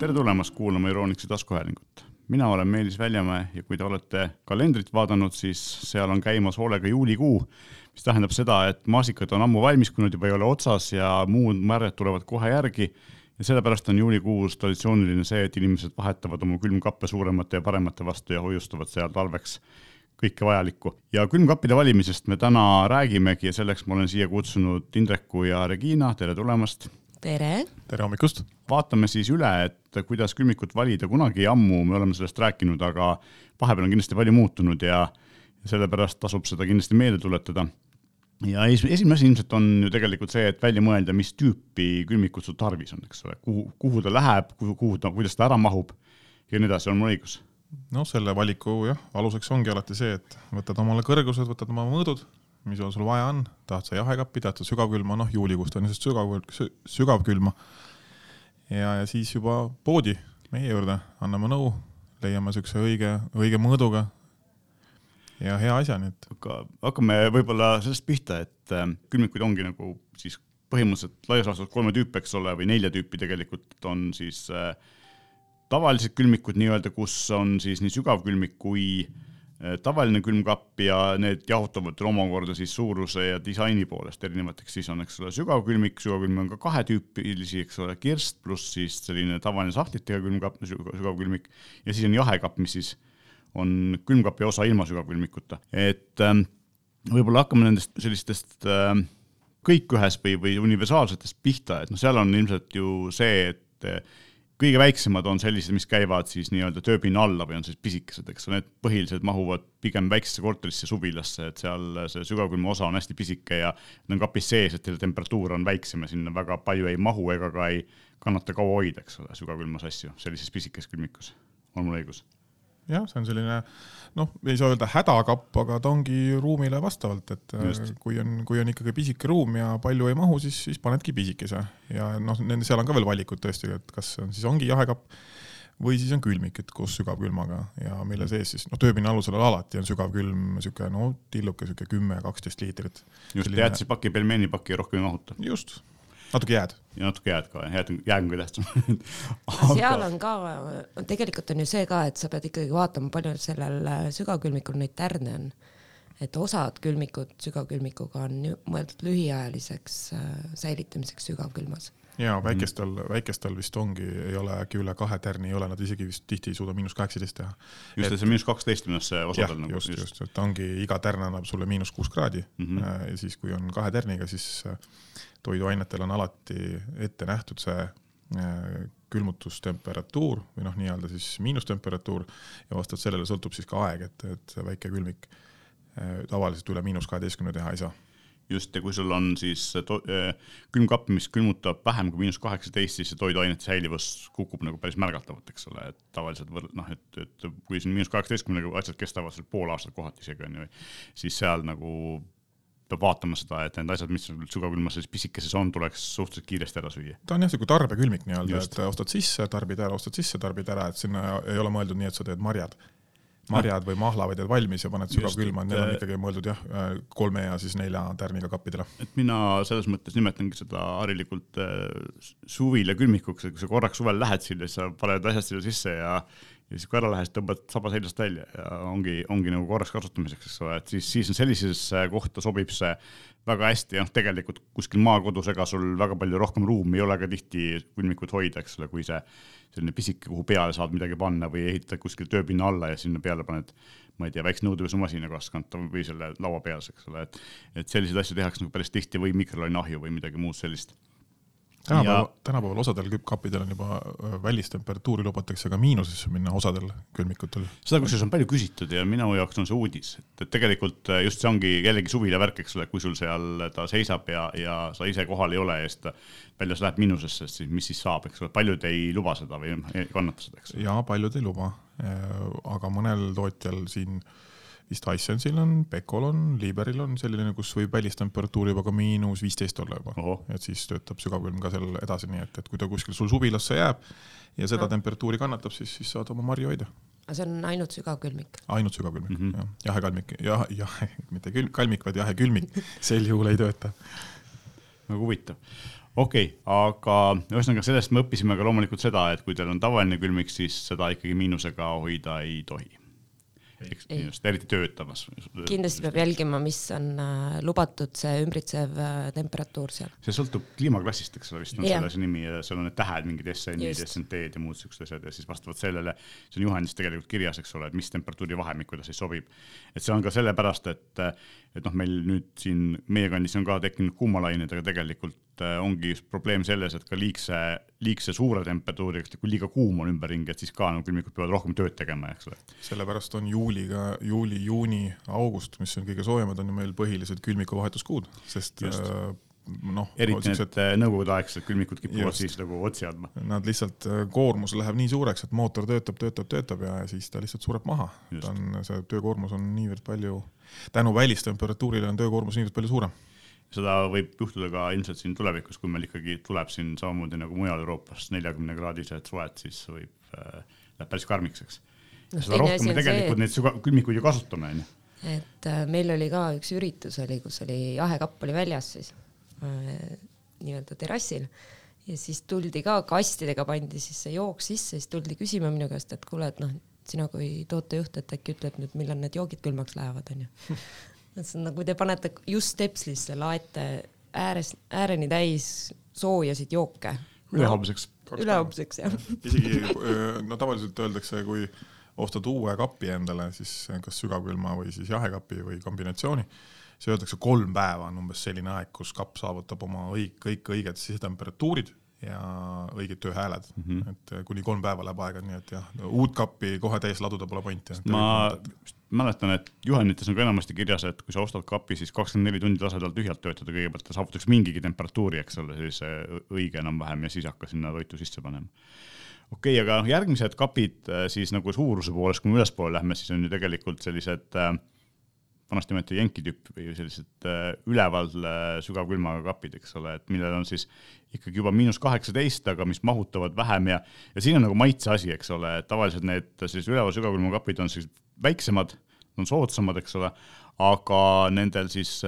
tere tulemast kuulama Euroniksi taskuhäälingut. mina olen Meelis Väljamäe ja kui te olete kalendrit vaadanud, siis seal on käimas hoolega juulikuu, mis tähendab seda, et maasikad on ammu valmistunud, juba ei ole otsas ja muud märjad tulevad kohe järgi. ja sellepärast on juulikuus traditsiooniline see, et inimesed vahetavad oma külmkappe suuremate ja paremate vastu ja hoiustavad seal talveks kõike vajalikku. ja külmkappide valimisest me täna räägimegi ja selleks ma olen siia kutsunud Indreku ja Regina, tere tulemast tere! tere hommikust! vaatame siis üle, et kuidas külmikut valida, kunagi ammu me oleme sellest rääkinud, aga vahepeal on kindlasti palju muutunud ja sellepärast tasub seda kindlasti meelde tuletada. ja esimene asi ilmselt on ju tegelikult see, et välja mõelda, mis tüüpi külmikut sul tarvis on, eks ole, kuhu, kuhu ta läheb, kuhu, kuhu ta, kuidas ta ära mahub ja nii edasi, on mul õigus? noh, selle valiku jah, aluseks ongi alati see, et võtad omale kõrgused, võtad oma mõõdud mis sul vaja on, tahad sa jahekappi, tahad sa sügavkülma, noh juulikuust on lihtsalt sügav, sügavkülma. ja, ja siis juba poodi meie juurde, anname nõu, leiame siukse õige, õige mõõduga ja hea asja, nii et. aga hakkame võib-olla sellest pihta, et äh, külmikuid ongi nagu siis põhimõtteliselt laias laastus kolme tüüpi, eks ole, või nelja tüüpi tegelikult on siis äh, tavalised külmikud nii-öelda, kus on siis nii sügavkülmik kui Äh, tavaline külmkapp ja need jahutavad omakorda siis suuruse ja disaini poolest erinevateks, siis on, eks ole, sügavkülmik, sügavkülmik on ka kahetüüpilisi, eks ole, kirst pluss siis selline tavaline sahtlitega külmkapp, sügavkülmik. Ja siis on jahekapp, mis siis on külmkapi osa ilma sügavkülmikuta, et ähm, võib-olla hakkame nendest sellistest äh, kõik ühes või, või universaalsetest pihta, et noh, seal on ilmselt ju see, et kõige väiksemad on sellised, mis käivad siis nii-öelda tööpinna alla või on siis pisikesed, eks ole, need põhiliselt mahuvad pigem väiksesse korterisse, suvilasse, et seal see sügavkülma osa on hästi pisike ja need on kapis sees, et selle temperatuur on väiksem ja sinna väga palju ei mahu ega ka ei kannata kaua hoida, eks ole, sügavkülmas asju sellises pisikeses külmikus. on mul õigus? Jah, see on selline noh, ei saa öelda hädakapp, aga ta ongi ruumile vastavalt, et äh, Just. kui on, kui on ikkagi pisike ruum ja palju ei mahu, siis, siis panedki pisikese ja noh, nende seal on ka veel valikud tõesti, et kas on siis ongi jahekapp või siis on külmik, et koos sügavkülmaga ja mille sees siis, noh, tööpinna alusel alati on sügavkülm sihuke no tilluke, sihuke kümme, kaksteist liitrit. just Selline..., jäätisepaki, pelmeenipaki rohkem ei mahuta. just natuke jääd. ja natuke jääd ka, jääd, jääd on kõige tähtsam Aga... seal on ka, tegelikult on ju see ka, et sa pead ikkagi vaatama, palju sellel äh, sügavkülmikul neid tärne on. et osad külmikud sügavkülmikuga on mõeldud lühiajaliseks äh, säilitamiseks sügavkülmas ja väikestel, väikestel vist ongi, ei ole äkki üle kahe tärni ei ole, nad isegi vist tihti ei suuda miinus kaheksateist teha. just, et see miinus kaksteist on see osadel nagu. just, just, et ongi iga tärn annab sulle miinus kuus kraadi mm -hmm. ja siis, kui on kahe tärniga, siis toiduainetel on alati ette nähtud see külmutustemperatuur või noh, nii-öelda siis miinustemperatuur ja vastavalt sellele sõltub siis ka aeg, et, et väike külmik tavaliselt üle miinus kaheteistkümne teha ei saa. Just, ja kui sul on siis äh, külmkapp, mis külmutab vähem kui miinus kaheksateist, siis see toiduainete säilivus kukub nagu päris märgatavalt, eks ole, et tavaliselt võrd-, noh, et, et kui siin miinus kaheksateistkümnega asjad kestavad seal pool aastat kohati isegi on ju, siis seal nagu peab vaatama seda, et need asjad, mis sul sügavkülmas selles pisikeses on, tuleks suhteliselt kiiresti ära süüa. ta on jah, sihuke tarbekülmik nii-öelda, et ostad sisse, tarbid ära, ostad sisse, tarbid ära, et sinna ei ole mõeldud nii, et sa teed marjad marjad või mahlavad jääd valmis ja paned sügavkülma, need on ikkagi mõeldud jah, kolme ja siis nelja tärniga kappidele. et mina selles mõttes nimetangi seda harilikult äh, suvila külmikuks, et kui sa korraks suvel lähed sinna, siis sa paned asjad sinna sisse ja ja siis kui ära lähed, tõmbad saba seljast välja ja ongi, ongi nagu korraks kasutamiseks, eks ole, et siis, siis sellisesse kohta sobib see väga hästi ja noh, tegelikult kuskil maakodus, ega sul väga palju rohkem ruumi ei ole ka tihti külmikut hoida, eks ole, kui see selline pisike, kuhu peale saad midagi panna või ehitad kuskil tööpinna alla ja sinna peale paned, ma ei tea, väikse nõudepesumasina kasvkanta või selle laua peas, eks ole, et, et selliseid asju tehakse nagu päris tihti või mikrolaineahju või midagi muud sellist tänapäeval, tänapäeval osadel küppkappidel on juba välistemperatuuri lubatakse ka miinusesse minna, osadel külmikutel. seda kusjuures on palju küsitud ja minu jaoks on see uudis, et, et tegelikult just see ongi jällegi suvine värk, eks ole, kui sul seal ta seisab ja, ja sa ise kohal ei ole ja siis ta väljas läheb miinusesse, siis mis siis saab, eks ole, paljud ei luba seda või ei kannata seda, eks. jaa, paljud ei luba, aga mõnel tootjal siin äh, vist Hisensil on, Pecol on, Liberil on selline, kus võib välistemperatuur juba ka miinus viisteist olla juba. et siis töötab sügavkülm ka seal edasi, nii et, et kui ta kuskil sul suvilasse jääb ja seda no. temperatuuri kannatab, siis, siis saad oma marju hoida. aga see on ainult sügavkülmik? ainult sügavkülmik mm, -hmm. jah, jahekalmik, jah, jah, mitte küll kalmik, vaid jahekülmik, sel juhul ei tööta väga huvitav. okei okay,, aga ühesõnaga sellest me õppisime ka loomulikult seda, et kui teil on tavaline külmik, siis seda ikkagi miinusega hoida ei tohi just, eriti töötavas. kindlasti peab jälgima, mis on äh, lubatud see ümbritsev äh, temperatuur seal. see sõltub kliimaklassist, eks ole, vist on yeah. selle see nimi ja seal on need tähed, mingid SN-id, SNT-d ja muud siuksed asjad ja siis vastavalt sellele, see on juhendis tegelikult kirjas, eks ole, et mis temperatuuri vahemikku ta siis sobib. et see on ka sellepärast, et, et noh, meil nüüd siin meie kandis on ka tekkinud kuumalained, aga tegelikult äh, ongi probleem selles, et ka liigse, liigse suure temperatuuriga, kui liiga kuum on ümberringi, et siis ka nagu külmikud peavad rohkem tööd tegema, eks ole. sellepärast on juuliga, juuli, juuni, august, mis on kõige soojemad, on ju meil põhilised külmikuvahetuskuud, sest Just. äh, noh. eriti need äh, nõukogudeaegsed külmikud kipuvad siis nagu otsi andma. Nad lihtsalt, äh, koormus läheb nii suureks, et mootor töötab, töötab, töötab ja siis ta lihtsalt sureb maha. ta on, see töökoormus on niivõrd palju, tänu välistemperatuurile on töökoormus niivõrd palju suurem seda võib juhtuda ka ilmselt siin tulevikus, kui meil ikkagi tuleb siin samamoodi nagu mujal Euroopas neljakümne kraadised suved, siis võib äh,, läheb päris karmiks, eks no,. seda rohkem me tegelikult see, neid külmikuid ju kasutame, onju. et äh, meil oli ka üks üritus oli, kus oli jahekapp oli väljas siis äh, nii-öelda terrassil ja siis tuldi ka kastidega pandi siis see jook sisse, siis tuldi küsima minu käest, et kuule, et noh, sina kui tootejuht, et äkki ütled nüüd, millal need joogid külmaks lähevad, onju ütlesin, no kui te panete just Tepslisse, laete ääres, ääreni täis soojasid jooke ülehomseks. ülehomseks, jah. isegi, no tavaliselt öeldakse, kui ostad uue kapi endale, siis kas sügavkülma või siis jahekapi või kombinatsiooni, siis öeldakse kolm päeva on umbes selline aeg, kus kapp saavutab oma õig-, kõik õiged sisetemperatuurid ja õiged tööhääled mm, -hmm. et kuni kolm päeva läheb aega, nii et jah, uut kappi kohe täis laduda pole pointi. ma mäletan, et juhendites on ka enamasti kirjas, et kui sa ostad kapi, siis kakskümmend neli tundi lase tal tühjalt töötada kõigepealt, ta saavutaks mingigi temperatuuri, eks ole, sellise õige enam-vähem ja siis hakka sinna toitu sisse panema. okei okay,, aga noh, järgmised kapid äh, siis nagu suuruse poolest, kui me ülespoole lähme, siis on ju tegelikult sellised äh, vanasti nimeti jenki tüüp või sellised äh, üleval äh, sügavkülmaga kapid, eks ole, et millel on siis ikkagi juba miinus kaheksateist, aga mis mahutavad vähem ja, ja siin on nagu maitse asi, eks ole, et tavaliselt need sellised üleval sügavkülma kapid on sellised väiksemad, on soodsamad, eks ole, aga nendel siis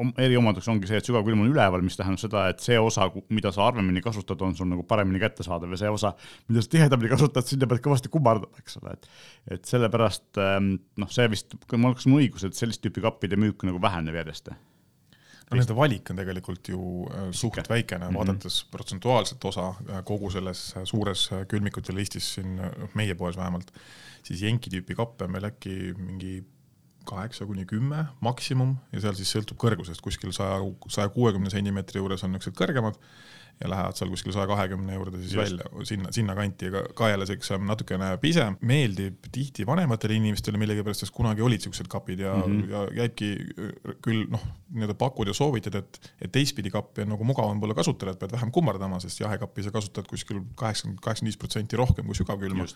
äh, eriomadus ongi see, et sügavkülm on üleval, mis tähendab seda, et see osa, mida sa harvemini kasutad, on sul nagu paremini kättesaadav ja see osa, mida sa tihedamini kasutad, sinna pead kõvasti kummardama, eks ole, et et sellepärast ähm, noh, see vist, kui mul oleks õigus, et sellist tüüpi kappide müük nagu väheneb järjest no nende valik on tegelikult ju äh, suht väikene mm, -hmm. vaadates protsentuaalset osa äh, kogu selles suures külmikute listis siin meie poes vähemalt, siis jenki tüüpi kappe on meil äkki mingi kaheksa kuni kümme maksimum ja seal siis sõltub kõrgusest, kuskil saja, saja kuuekümne sentimeetri juures on niisugused kõrgemad ja lähevad seal kuskil saja kahekümne juurde siis Just. välja, sinna, sinnakanti, aga ka jälle siukse natukene pisem, meeldib tihti vanematele inimestele millegipärast, sest kunagi olid siuksed kapid ja mm, -hmm. ja käibki küll noh, nii-öelda pakud ja soovitad, et, et teistpidi kappi on nagu mugavam võib-olla kasutada, et pead vähem kummardama, sest jahekappi sa kasutad kuskil kaheksakümmend, kaheksakümmend viis protsenti rohkem kui sügavkülma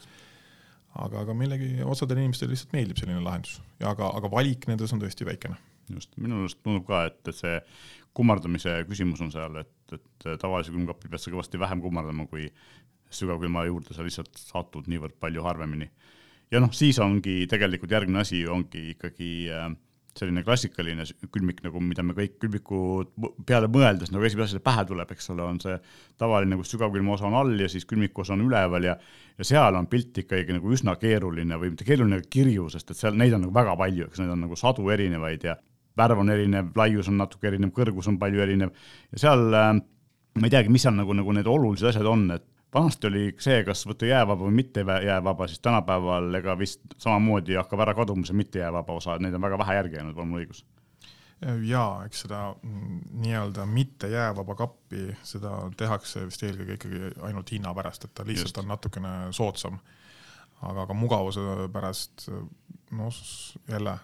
aga, aga millegi, osadele inimestele lihtsalt meeldib selline lahendus ja aga, aga valik nendes on tõesti väikene. just, minu arust tundub ka, et, et see kummardamise küsimus on seal, et, et tavalise külmkapi pead sa kõvasti vähem kummardama, kui sügavkülma juurde sa lihtsalt satud niivõrd palju harvemini. ja noh, siis ongi tegelikult järgmine asi ongi ikkagi äh, selline klassikaline külmik nagu, mida me kõik külmiku peale mõeldes nagu esimese asjana pähe tuleb, eks ole, on see tavaline, kus sügavkülma osa on all ja siis külmiku osa on üleval ja ja seal on pilt ikkagi nagu üsna keeruline või mitte keeruline, aga kirju, sest et seal neid on nagu väga palju, eks neid on nagu sadu erinevaid ja värv on erinev, laius on natuke erinev, kõrgus on palju erinev ja seal äh, ma ei teagi, mis seal nagu, nagu need olulised asjad on, et vanasti oli see, kas võtta jäävaba või mitte jäävaba, siis tänapäeval ega vist samamoodi hakkab ära kaduma see mitte jäävaba osa, et neid on väga vähe järgi jäänud, on mul õigus? ja eks seda mm, nii-öelda mitte jäävaba kappi, seda tehakse vist eelkõige ikkagi ainult hinna pärast, et ta lihtsalt Just. on natukene soodsam. aga ka mugavuse pärast, noh jälle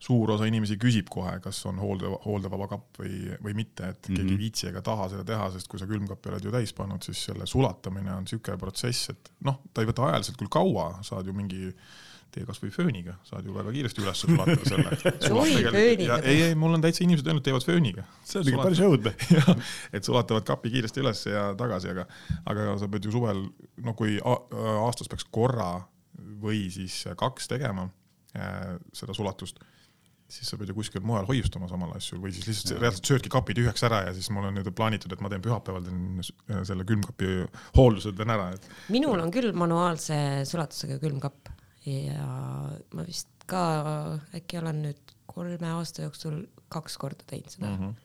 suur osa inimesi küsib kohe, kas on hoolde, hooldevaba kapp või, või mitte, et mm -hmm. keegi ei mhm. viitsi ega taha seda teha, sest kui sa külmkappi oled ju täis pannud, siis selle sulatamine on niisugune protsess, et noh, ta ei võta ajaliselt küll kaua, saad ju mingi tee kasvõi fööniga, saad ju väga kiiresti üles sulatada selle. ei, ei, mul on täitsa inimesed öelnud, teevad fööniga. see on ikka päris õudne. et sulatavad kapi kiiresti üles ja tagasi, aga, aga sa pead ju suvel, no kui aastas peaks korra või siis kaks tegema äh, seda sulatust siis sa pead ju kuskil mujal hoiustama samal asju või siis lihtsalt ja. reaalselt söödki kapi tühjaks ära ja siis mul on nüüd plaanitud, et ma teen pühapäeval teen selle külmkapi hooldused teen ära, et. minul on küll manuaalse sulatusega külmkapp ja ma vist ka äkki olen nüüd kolme aasta jooksul kaks korda teinud seda mm. -hmm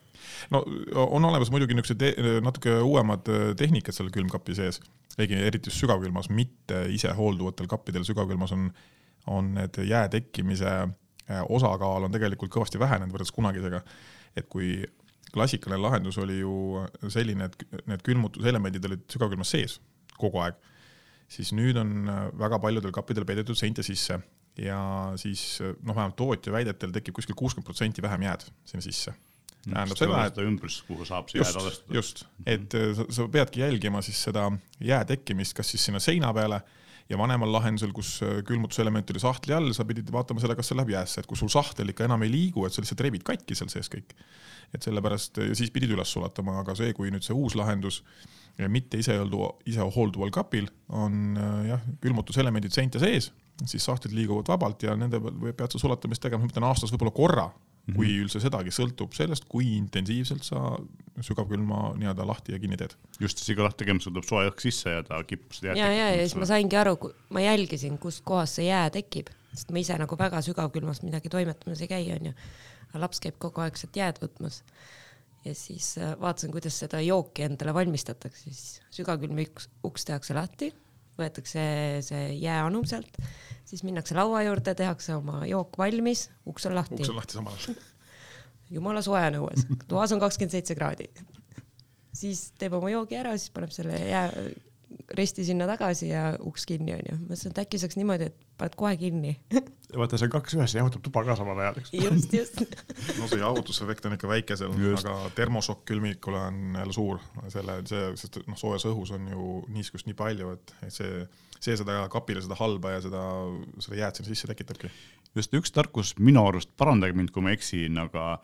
no on olemas muidugi niisugused natuke uuemad äh, tehnikad seal külmkapi sees, eriti sügavkülmas, mitte ise hoolduvatel kappidel, sügavkülmas on, on need jää tekkimise äh, osakaal on tegelikult kõvasti vähenenud võrreldes kunagisega. et kui klassikaline lahendus oli ju selline, et need külmutuselemendid olid sügavkülmas sees kogu aeg, siis nüüd on äh, väga paljudel kappidel peidetud seinte sisse ja siis noh, vähemalt tootja väidetel tekib kuskil kuuskümmend protsenti vähem jääd sinna sisse tähendab seda, et ümbrus, kuhu saab see jää ladestada. just, et äh, sa, sa peadki jälgima siis seda jää tekkimist, kas siis sinna seina peale ja vanemal lahendusel, kus äh, külmutuselement oli sahtli all, sa pidid vaatama selle, kas see läheb jäässe, et kui sul sahtel ikka enam ei liigu, et sa lihtsalt rebid katki seal sees kõik. et sellepärast ja siis pidid üles sulatama, aga see, kui nüüd see uus lahendus mitte iseholdu, isehoolduval kapil on äh, jah, külmutuselemendid seinte sees, siis sahtlid liiguvad vabalt ja nende pead sa sulatamist tegema, ma ütlen aastas võib-olla korra mm, -hmm. kui üldse sedagi, sõltub sellest, kui intensiivselt sa sügavkülma nii-öelda lahti ja kinni teed. just, siis iga lahti tegemisel tuleb soe õhk sisse ja ta kipub seda jääd. ja, ja, ja siis ma saingi aru, ma jälgisin, kust kohast see jää tekib, sest ma ise nagu väga sügavkülmas midagi toimetamas ei käi, onju. aga laps käib kogu aeg sealt jääd võtmas ja siis äh, vaatasin, kuidas seda jooki endale valmistatakse, siis sügavkülmi uks, uks tehakse lahti, võetakse see jääanum sealt siis minnakse laua juurde, tehakse oma jook valmis, uks on lahti. uks on lahti samal ajal jumala soe on õues, toas on kakskümmend seitse kraadi. siis teeb oma joogi ära, siis paneb selle jää, resti sinna tagasi ja uks kinni onju. ma mõtlesin, et äkki saaks niimoodi, et paned kohe kinni vaata, see on kaks ühes, jahutab tuba ka samal ajal, eks. just, just no see jahutusefekt on ikka väike seal, aga termosokk külmikule on jälle suur, selle, see, sest noh, soojas õhus on ju niiskust nii palju, et, et see, see seda kapile seda halba ja seda, seda jääd sinna sisse tekitabki. just üks tarkus minu arust, parandage mind, kui ma eksin, aga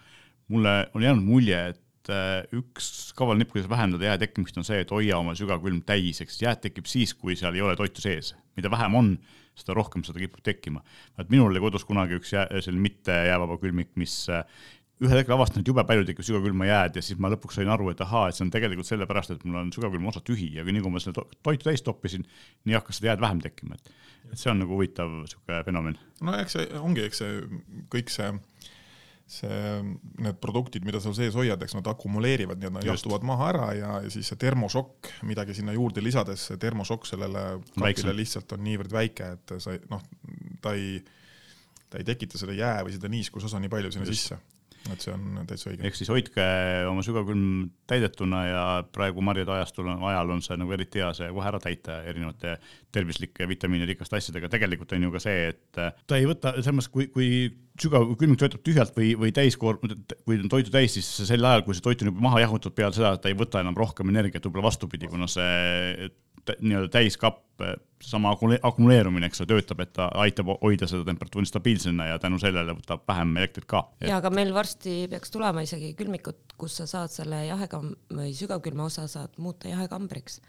mulle on jäänud mulje, et üks kaval nipp, kuidas vähendada jää tekkimist, on see, et hoia oma sügavkülm täis, eks jääd tekib siis, kui seal ei ole toitu sees. mida vähem on, seda rohkem seda kipub tekkima. et minul oli kodus kunagi üks jää, selline mitte jäävaba külmik, mis äh, ühel hetkel avastasin, et jube palju tekib sügavkülma jääd ja siis ma lõpuks sain aru, et ahaa, et see on tegelikult sellepärast, et mul on sügavkülma osa tühi ja nii kui ma selle toitu täis toppisin, nii hakkas seda jääd vähem tekkima, et, et see on nagu huvitav niisugune fenomen. no eks see ongi, eks see kõik see see, need produktid, mida sa sees hoiad, eks nad akumuleerivad, nii et nad jahtuvad maha ära ja, ja siis see termošokk, midagi sinna juurde lisades, see termošokk sellele kapile lihtsalt on niivõrd väike, et sa noh, ta ei, ta ei tekita seda jää või seda niiskusosa nii palju sinna Just. sisse et see on täitsa õige. ehk siis hoidke oma sügavkülm täidetuna ja praegu marjade ajastul ajal on see nagu eriti hea see kohe ära täita erinevate tervislike vitamiinirikaste asjadega. tegelikult on ju ka see, et ta ei võta, mõttes, kui, kui sügav külmik töötab tühjalt või, või täiskoorm, kui on toitu täis, siis sel ajal, kui see toit on juba maha jahutatud peale seda, ta ei võta enam rohkem energiat, võib-olla vastupidi, kuna see nii-öelda täiskapp, seesama akumuleerumine, eks ole, töötab, et ta aitab hoida seda temperatuuri stabiilsena ja tänu sellele võtab vähem elektrit ka. ja aga meil varsti peaks tulema isegi külmikud, kus sa saad selle jahekam- või sügavkülma osa saad muuta jahekambriks.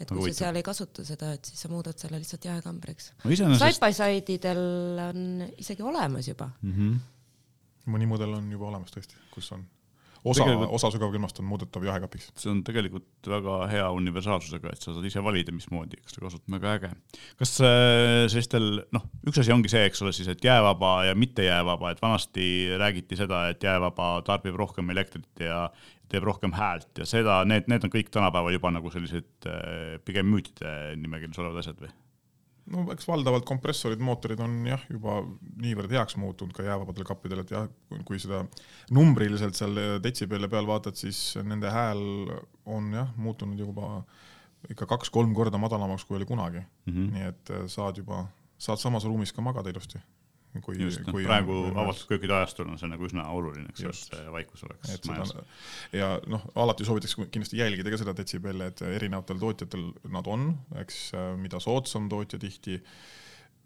et kui sa seal ei kasuta seda, et siis sa muudad selle lihtsalt jahekambriks no. Side by side idel on isegi olemas juba mm. -hmm. mõni mudel on juba olemas tõesti, kus on osa, osa sügavkülmast on muudetav jahekapiks. see on tegelikult väga hea universaalsusega, et sa saad ise valida, mismoodi, eks ta kasutab, väga äge. kas äh, sellistel, noh, üks asi ongi see, eks ole siis, et jäävaba ja mitte jäävaba, et vanasti räägiti seda, et jäävaba tarbib rohkem elektrit ja teeb rohkem häält ja seda, need, need on kõik tänapäeval juba nagu sellised äh, pigem müütide nimekirjas olevad asjad või? No eks valdavalt kompressorid, mootorid on jah, juba niivõrd heaks muutunud ka jäävabadel kappidel, et jah, kui seda numbriliselt seal detsibelli peal vaatad, siis nende hääl on jah, muutunud juba ikka kaks-kolm korda madalamaks, kui oli kunagi mm. -hmm. nii et äh, saad juba, saad samas ruumis ka magada ilusti kui, kui praegu avatud köögide ajastul on see nagu üsna oluline, eks ju, et vaikus oleks majas. ja noh, alati soovitakse kindlasti jälgida ka seda detsibelli, et erinevatel tootjatel nad on, eks, mida soodsam tootja tihti,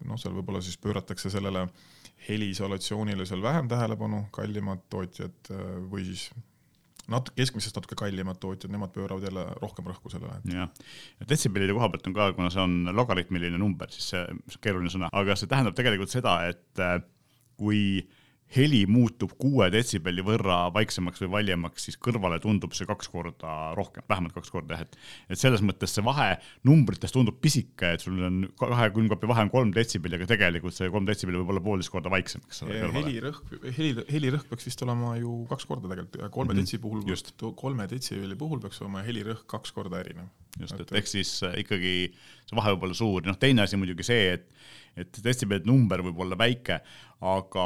noh, seal võib-olla siis pööratakse sellele heliisolatsioonile seal vähem tähelepanu, kallimad tootjad või siis natuke keskmisest natuke kallimad tootjad, nemad pööravad jälle rohkem rõhku sellele. jah, ja detsibellide koha pealt on ka, kuna see on logaritmiline number, siis see, see on keeruline sõna, aga see tähendab tegelikult seda, et äh, kui heli muutub kuue detsibelli võrra vaiksemaks või valjemaks, siis kõrvale tundub see kaks korda rohkem, vähemalt kaks korda jah, et et selles mõttes see vahe numbrites tundub pisike, et sul on kahe külmkapi vahe on kolm detsibelli, aga tegelikult see kolm detsibelli võib olla poolteist korda vaiksem, eks ole. helirõhk, heli, helirõhk peaks vist olema ju kaks korda tegelikult, kolme mm -hmm. detsi puhul, kolme detsibelli puhul peaks olema helirõhk kaks korda erinev. just, et ehk siis äh, ikkagi see vahe võib olla suur, noh teine asi muidugi see, et et detsibellide number võib olla väike, aga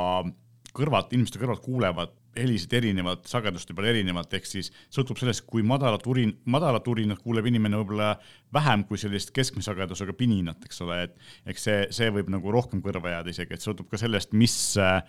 kõrvalt, inimeste kõrvalt kuulevad helisid erinevat, sageduste peal erinevat, ehk siis sõltub sellest, kui madalat urin, madalat urinat kuuleb inimene võib-olla vähem kui sellist keskmise sagedusega pininat, eks ole, et eks see, see võib nagu rohkem kõrva jääda isegi, et sõltub ka sellest, mis äh,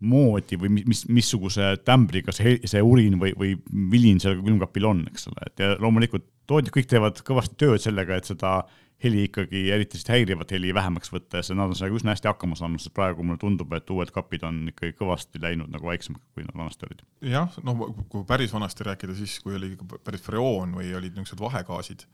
moodi või mis, missuguse tämbriga see, see urin või, või vilin seal külmkapil on, eks ole, et ja loomulikult tootjad kõik teevad kõvasti tööd sellega, et seda heli ikkagi, eriti sellist häirivat heli vähemaks võtta ja see, nad on sellega üsna hästi hakkama saanud, sest praegu mulle tundub, et uued kapid on ikkagi kõvasti läinud nagu väiksemaks, kui nad vanasti olid. jah, no kui päris vanasti rääkida, siis kui oli päris freoon või olid niisugused vahegaasid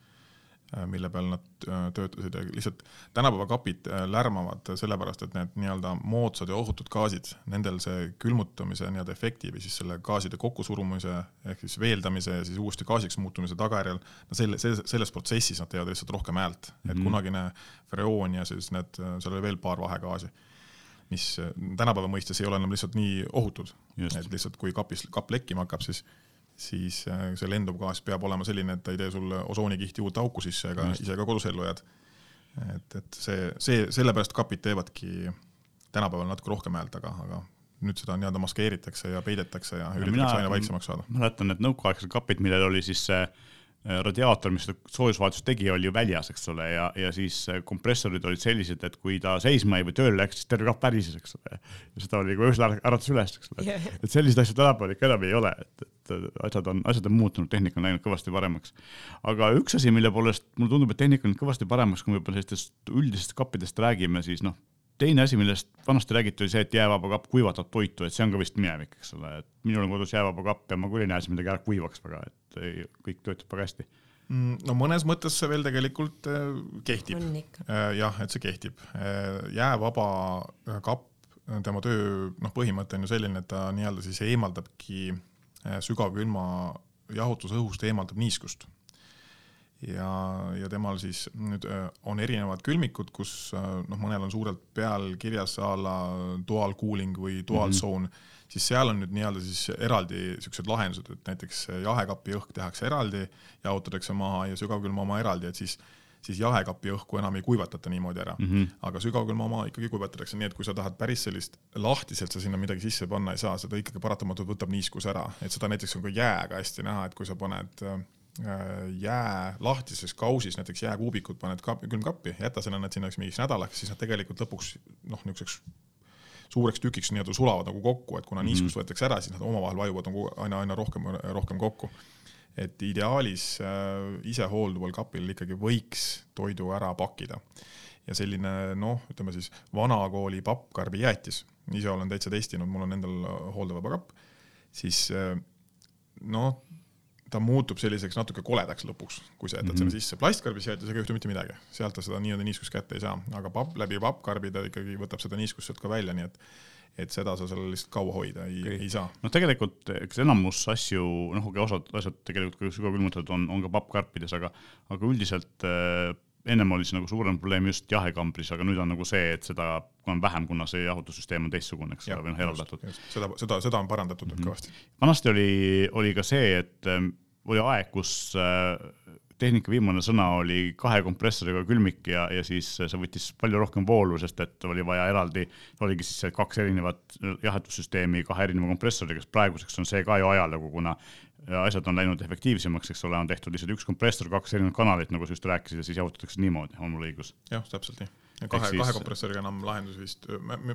mille peal nad äh, töötasid ja lihtsalt tänapäeva kapid äh, lärmavad sellepärast, et need nii-öelda moodsad ja ohutud gaasid, nendel see külmutamise nii-öelda efekti või siis selle gaaside kokkusurumise ehk siis veeldamise ja siis uuesti gaasiks muutumise tagajärjel, no selle, selles protsessis nad teevad lihtsalt rohkem häält mm, -hmm. et mhm. kunagine freoon ja siis need, seal oli veel paar vahegaasi mis tänapäeva mõistes ei ole enam lihtsalt nii ohutud, et lihtsalt kui kapis, kapp lekkima hakkab, siis siis äh, see lenduv gaas peab olema selline, et ta ei tee sulle osoonikihti uut auku sisse ega ise ka kodus ellu jääd. et, et see, see, sellepärast kapid teevadki tänapäeval natuke rohkem häält, aga, aga nüüd seda nii-öelda maskeeritakse ja peidetakse ja, ja üritatakse aina vaiksemaks saada. mäletan, et nõukaaegsed kapid, millel oli siis see Äh, radiaator, mis soojusvahetust tegi, oli ju väljas, eks ole, ja, ja siis äh, kompressorid olid sellised, et kui ta seisma jäi või tööle läks, siis terve kapp värises, eks ole. ja seda oli, kui öösel äratas üles, eks ole yeah.. et selliseid asju tänapäeval ikka enam ei ole, et, et asjad on, asjad on muutunud, tehnika on läinud kõvasti paremaks. aga üks asi, mille poolest mulle tundub, et tehnika on kõvasti paremaks, kui me võib-olla sellistest üldistest kappidest räägime, siis noh, teine asi, millest vanasti räägiti, oli see, et jäävaba kapp kuivatab toitu, et see on ka vist minevik, eks ole, et minul on kodus jäävaba kapp ja ma küll ei näe, see midagi ära kuivaks väga, et ei, kõik töötab väga hästi mm, no mõnes mõttes see veel tegelikult äh, kehtib. Äh, jah, et see kehtib. Äh, jäävaba kapp, tema töö noh, põhimõte on ju selline, et ta nii-öelda siis eemaldabki sügavkülma jahutusõhust eemaldab niiskust ja, ja temal siis nüüd äh, on erinevad külmikud, kus äh, noh, mõnel on suurelt peal kirjas a la dual cooling või dual mm -hmm. zone, siis seal on nüüd nii-öelda siis eraldi siuksed lahendused, et näiteks jahekapi õhk tehakse eraldi, jahutatakse maha ja sügavkülma oma eraldi, et siis siis jahekapi õhku enam ei kuivatata niimoodi ära mm, -hmm. aga sügavkülma oma ikkagi kuivatatakse, nii et kui sa tahad päris sellist lahtiselt sa sinna midagi sisse panna ei saa, seda ikkagi paratamatult võtab niiskus ära, et seda näiteks on ka jääga hästi näha, et kui sa paned Äh, jää lahtises kausis, näiteks jääkuubikud paned kap, külmkappi, jäta selle nad sinna mingiks nädalaks, siis nad tegelikult lõpuks noh, niisuguseks suureks tükiks nii-öelda sulavad nagu kokku, et kuna mm -hmm. niiskust võetakse ära, siis nad omavahel vajuvad nagu aina, aina rohkem, rohkem kokku. et ideaalis äh, isehoolduval kapil ikkagi võiks toidu ära pakkida. ja selline noh, ütleme siis vanakooli pappkarbijäätis, ise olen täitsa testinud, mul on endal hooldavaba kapp, siis äh, noh, ta muutub selliseks natuke koledaks lõpuks, kui sa jätad mm -hmm. selle sisse. plastkarbis jäetud, ega ei juhtu mitte midagi, sealt ta seda nii-öelda niiskust kätte ei saa, aga papp, läbi pappkarbi ta ikkagi võtab seda niiskust sealt ka välja, nii et et seda sa seal lihtsalt kaua hoida ei okay., ei saa. noh, tegelikult eks enamus asju, noh, okei, osad asjad tegelikult ka sügavkülmutatud on, on ka pappkarpides, aga, aga üldiselt äh, ennem oli see nagu suurem probleem just jahekambris, aga nüüd on nagu see, et seda on vähem, kuna see jahutussüsteem on teistsugune, eks ole, või noh, eraldatud. seda, seda, seda on parandatud mm -hmm. kõvasti. vanasti oli, oli ka see, et ähm, oli aeg, kus äh, tehnika viimane sõna oli kahe kompressoriga külmik ja, ja siis see võttis palju rohkem voolu, sest et oli vaja eraldi, oligi siis kaks erinevat jahutussüsteemi kahe erineva kompressoriga, sest praeguseks on see ka ju ajalugu, kuna asjad on läinud efektiivsemaks, eks ole, on tehtud lihtsalt üks kompressor, kaks erinevat kanalit, nagu sa just rääkisid, ja siis jahutatakse niimoodi, on mul õigus? jah, täpselt nii kahe, kahe kompressoriga enam lahendus vist,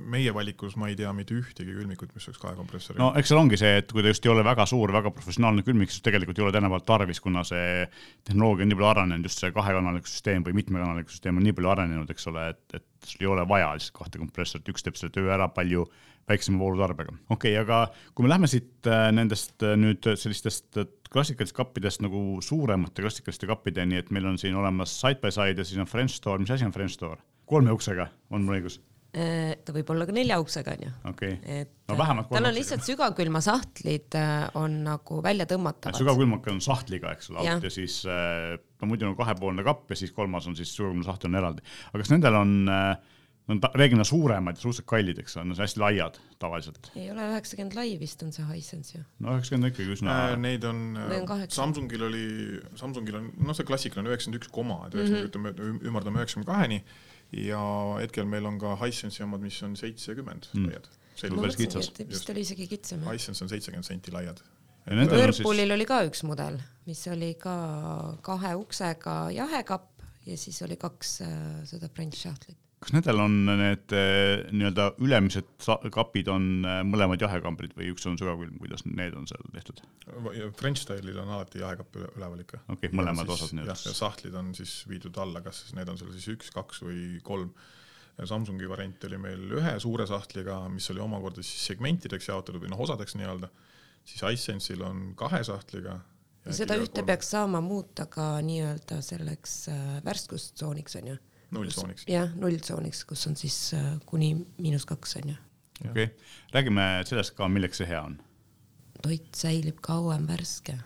meie valikus ma ei tea mitte ühtegi külmikut, mis oleks kahe kompressoriga. no eks seal ongi see, et kui ta just ei ole väga suur, väga professionaalne külmik, siis tegelikult ei ole tänapäeval tarvis, kuna see tehnoloogia on nii palju arenenud, just see kahekanaliga süsteem või mitmekanaliga süsteem on nii palju arenenud, eks ole, et, et sul ei ole vaja lihtsalt kahte kompressorit, üks teeb selle töö ära palju väiksema voolutarbega. okei okay,, aga kui me lähme siit äh, nendest äh, nüüd sellistest äh, klassikalistest kappidest nagu suuremate klassikaliste kappideni, et meil on siin olemas side by side ja siis on French door, mis asi on French door? kolme uksega, on mul õigus? Ta võib olla ka nelja uksega onju okay.. et no vähemalt tal on lihtsalt sügavkülma sahtlid äh, on nagu väljatõmmatavad. sügavkülmak on sahtliga, eks ole, alt ja siis no muidu on kahepoolne kapp ja siis kolmas on siis sügavkülma sahtel on eraldi. aga kas nendel on äh, on reeglina suuremad ja suhteliselt kallid, eks ole, hästi laiad tavaliselt. ei ole üheksakümmend lai vist on see Hisense ju. no üheksakümmend on ikkagi üsna äh,. Neid on, on, Samsungil oli, Samsungil on, noh, see klassikaline on üheksakümmend üks koma, et üheksakümmend ütleme, ümardame üheksakümne kaheni ja hetkel meil on ka Hisense'i omad, mis on seitsekümmend mm. laiad. ma mõtlesingi, et vist oli isegi kitsam. Hisense on seitsekümmend senti laiad. Whirlpoolil siis... oli ka üks mudel, mis oli ka kahe uksega jahekapp ja siis oli kaks äh, seda French shuttle'it kas nendel on need eh, nii-öelda ülemised kapid on eh, mõlemad jahekambrid või üks on sügavkülm, kuidas need on seal tehtud? French style'il on alati jahekapp üleval ikka. okei okay,, mõlemad siis, osad nii-öelda. jah, ja sahtlid on siis viidud alla, kas need on seal siis üks, kaks või kolm. Samsungi variant oli meil ühe suure sahtliga, mis oli omakorda siis segmentideks jaotatud või noh, osadeks nii-öelda, siis Hisense'il on kahe sahtliga ja seda ühte kolm. peaks saama muuta ka nii-öelda selleks äh, värskustsooniks onju nulltsooniks. jah, nulltsooniks, kus on siis äh, kuni miinus kaks on ju. okei okay., räägime sellest ka, milleks see hea on. toit säilib kauem värske.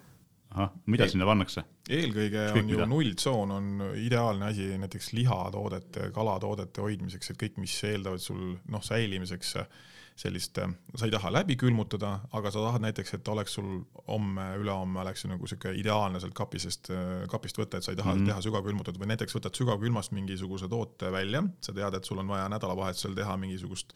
ahah, mida sinna pannakse? eelkõige Kõik on ju nulltsoon on ideaalne asi näiteks lihatoodete, kalatoodete hoidmiseks, et kõik, mis eeldavad sul noh, säilimiseks äh, sellist, äh, sa ei taha läbi külmutada, aga sa tahad näiteks, et oleks sul homme, ülehomme oleks nagu sihuke ideaalne sealt kapisest, äh, kapist võtta, et sa ei taha mm -hmm. teha sügavkülmutatud või näiteks võtad sügavkülmast mingisuguse toote välja, sa tead, et sul on vaja nädalavahetusel teha mingisugust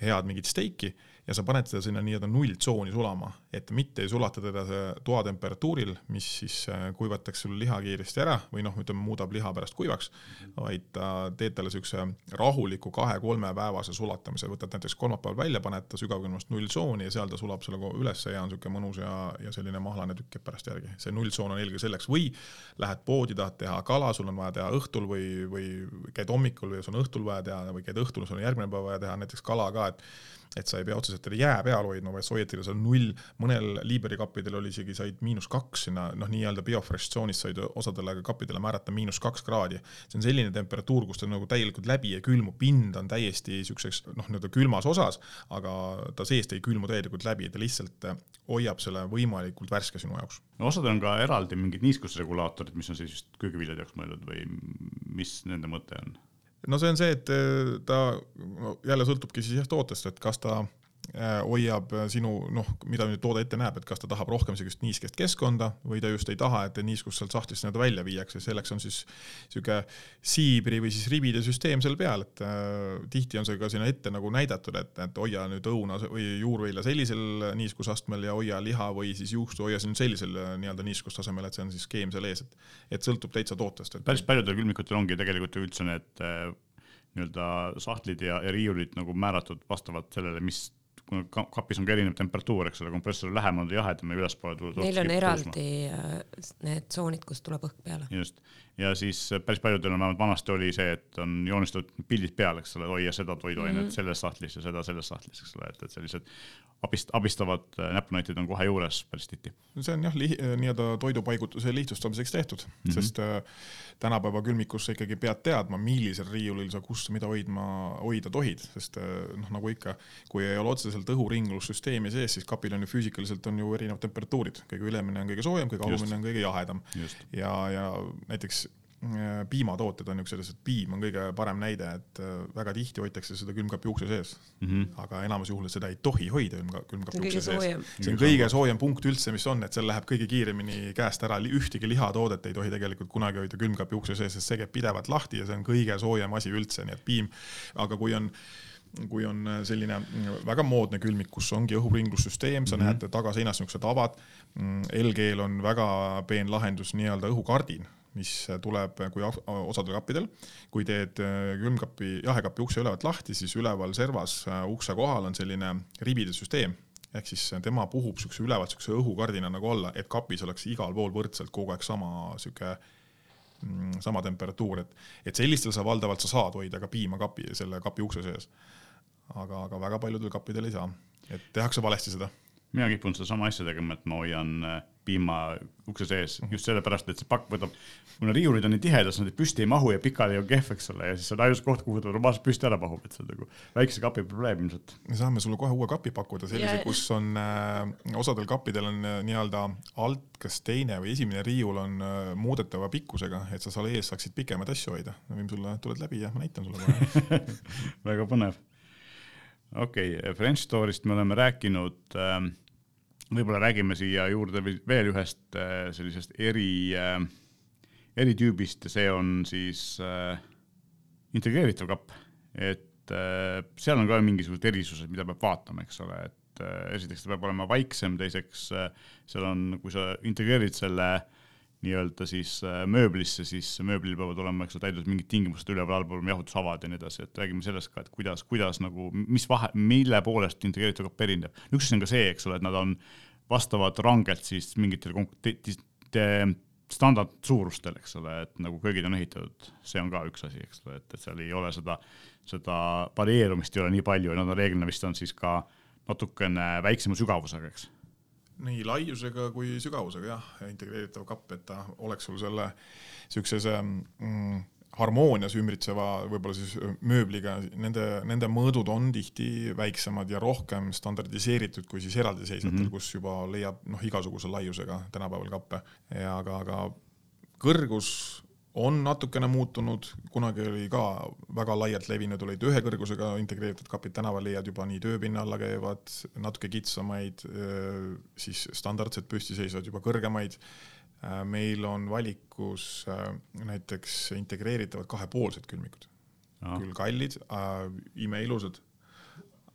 head mingit steiki ja sa paned seda sinna nii-öelda nulltsooni sulama, et mitte ei sulata teda toatemperatuuril, mis siis äh, kuivataks sul liha kiiresti ära või noh, ütleme, muudab liha pärast kuivaks, vaid ta teed talle siukse rahuliku kahe-kolmepäevase sulatamise, võtad näiteks kolmapäeval välja, paned ta sügavkülmast nulltsooni ja seal ta sulab sulle ülesse ja on siuke mõnus ja, ja selline mahlane tükk jääb pärast järgi. see nulltsoon on eelkõige selleks või lähed poodi, tahad teha kala, sul on vaja teha õhtul või, või käid hommikul või sul on õhtul vaja teha või käid õhtul, sul on järgmine päev vaja teha näiteks kala ka, et et sa ei pea otseselt teda jää peal hoidma, vaid sa hoiad teda seal null, mõnel Liberi kappidel oli isegi, said miinus kaks sinna, noh, nii-öelda biofresh tsoonis said osadele kappidele määrata miinus kaks kraadi. see on selline temperatuur, kus ta nagu täielikult läbi ei külmu, pind on täiesti siukseks noh, nii-öelda külmas osas, aga ta seest ei külmu täielikult läbi, ta lihtsalt eh, hoiab selle võimalikult värske sinu jaoks. no osad on ka eraldi mingid niiskusregulaatorid, mis on siis just köögiviljade jaoks mõeldud või mis nende mõte on? No see on see, et eh, ta jälle sõltubki siis jah tootest, et kas ta Äh, hoiab äh, sinu noh, mida nüüd toode ette näeb, et kas ta tahab rohkem sellist niiskest keskkonda või ta just ei taha, et niiskus sealt sahtlist nii-öelda välja viiakse, selleks on siis sihuke siibri või siis ribide süsteem seal peal, et äh, tihti on see ka sinna ette nagu näidatud, et, et hoia nüüd õuna või juurvilja sellisel niiskusastmel ja hoia liha või siis juustu hoia siin sellisel äh, nii-öelda niiskustasemel, et see on siis skeem seal ees, et, et sõltub täitsa tootest et.... päris paljudel külmikutel ongi tegelikult ju üldse need äh, nii-öelda sahtlid ja, ja riiulid nagu määratud vastavalt sellele, mis kuna kapis on ka erinev temperatuur, eks ole, kompressori lähemal on jahedam ja ülespoole tuleb. Neil on eraldi äh, need tsoonid, kust tuleb õhk peale. just, ja siis päris paljudel on vähemalt vanasti oli see, et on joonistatud pildid peal, eks ole, hoia seda toiduainet mm -hmm. selles sahtlis ja seda selles sahtlis, eks ole, et, et sellised abist-, abistavad äh, näpunäitid on kohe juures päris tihti. see on jah, äh, nii-öelda toidupaigutuse lihtsustamiseks tehtud mm, -hmm. sest äh, tänapäeva külmikus sa ikkagi pead teadma, millisel riiulil sa kus mida hoidma, hoida tohid, sest noh, nagu ikka, kui ei ole otseselt õhuringlussüsteemi sees, siis kapil on ju füüsikaliselt on ju erinevad temperatuurid, kõige ülemine on kõige soojem, kõige alumine on kõige jahedam. ja, ja näiteks piimatooted on niisugused, et piim on kõige parem näide, et äh, väga tihti hoitakse seda külmkapi ukse sees mm. -hmm. aga enamus juhul seda ei tohi hoida külmkapi ukse sees. see on kõige soojem punkt üldse, mis on, et seal läheb kõige kiiremini käest ära, ühtegi lihatoodet ei tohi tegelikult kunagi hoida külmkapi ukse sees, sest see käib pidevalt lahti ja see on kõige soojem asi üldse, nii et piim, aga kui on kui on selline väga moodne külmik, kus ongi õhuringlussüsteem, sa mm -hmm. näed tagaseinas niisugused avad. Mm, LG-l on väga peen lahendus nii-öelda õhukardin mis tuleb, kui osadel kappidel, kui teed äh, külmkapi, jahekapi ukse ülevalt lahti, siis üleval servas äh, ukse kohal on selline ribide süsteem. Ehk siis tema puhub siukse ülevalt siukse õhukardina nagu olla, et kapis oleks igal pool võrdselt kogu aeg sama sihuke mm, sama temperatuur, et, et sellistel sa valdavalt sa saad hoida ka piima kapi, selle kapi ukse sees. aga, aga väga paljudel kappidel ei saa, et tehakse valesti seda mina kipun sedasama asja tegema, et ma hoian äh, piima ukse sees just sellepärast, et see pakk võtab, kuna riiulid on nii tihedad, siis nad püsti ei mahu ja pikali on kehv, eks ole, ja siis see on ainus koht, kuhu ta normaalselt püsti ära mahub, et see on nagu väikse kapi probleem ilmselt. me saame sulle kohe uue kapi pakkuda, sellise, kus on äh,, osadel kappidel on äh, nii-öelda alt, kas teine või esimene riiul on äh, muudetava pikkusega, et sa seal ees saaksid pikemaid asju hoida. me võime sulle, tuled läbi ja ma näitan sulle kohe väga põnev. Okei okay,, French Store'ist me oleme rääkinud ähm, võib-olla räägime siia juurde veel ühest äh, sellisest eri, äh, eritüübist ja see on siis äh, integreeritav kapp, et seal on ka mingisugused erisused, mida peab vaatama, eks ole, et esiteks ta peab olema vaiksem, teiseks seal on, kui sa integreerid selle nii-öelda siis mööblisse, siis mööblil peavad olema, eks ole, täidetud mingid tingimused üleval-allpool, jahutusavad ja nii edasi, et räägime sellest ka, et kuidas, kuidas nagu, mis vahe, mille poolest integreeritud kapp erineb. üks on ka see, eks ole, et nad on vastavad rangelt siis mingitele standardsuurustel, eks ole, et nagu köögid on ehitatud, see on ka üks asi, eks ole, et, et seal ei ole seda, seda varieerumist ei ole nii palju ja nad on reeglina vist on siis ka natukene väiksema sügavusega, eks nii laiusega kui sügavusega jah, integreeritav kapp, et ta oleks sul selle siukses mm, harmoonias ümbritseva võib-olla siis mööbliga, nende, nende mõõdud on tihti väiksemad ja rohkem standardiseeritud kui siis eraldiseisvatel mm, -hmm. kus juba leiab noh, igasuguse laiusega tänapäeval kappe ja aga, aga kõrgus on natukene muutunud, kunagi oli ka väga laialt levinud, olid ühe kõrgusega integreeritud kapid, tänaval leiad juba nii tööpinna alla käivad, natuke kitsamaid, siis standardselt püstiseisvad juba kõrgemaid. Meil on valikus näiteks integreeritavad kahepoolsed külmikud, küll kallid imeilusad,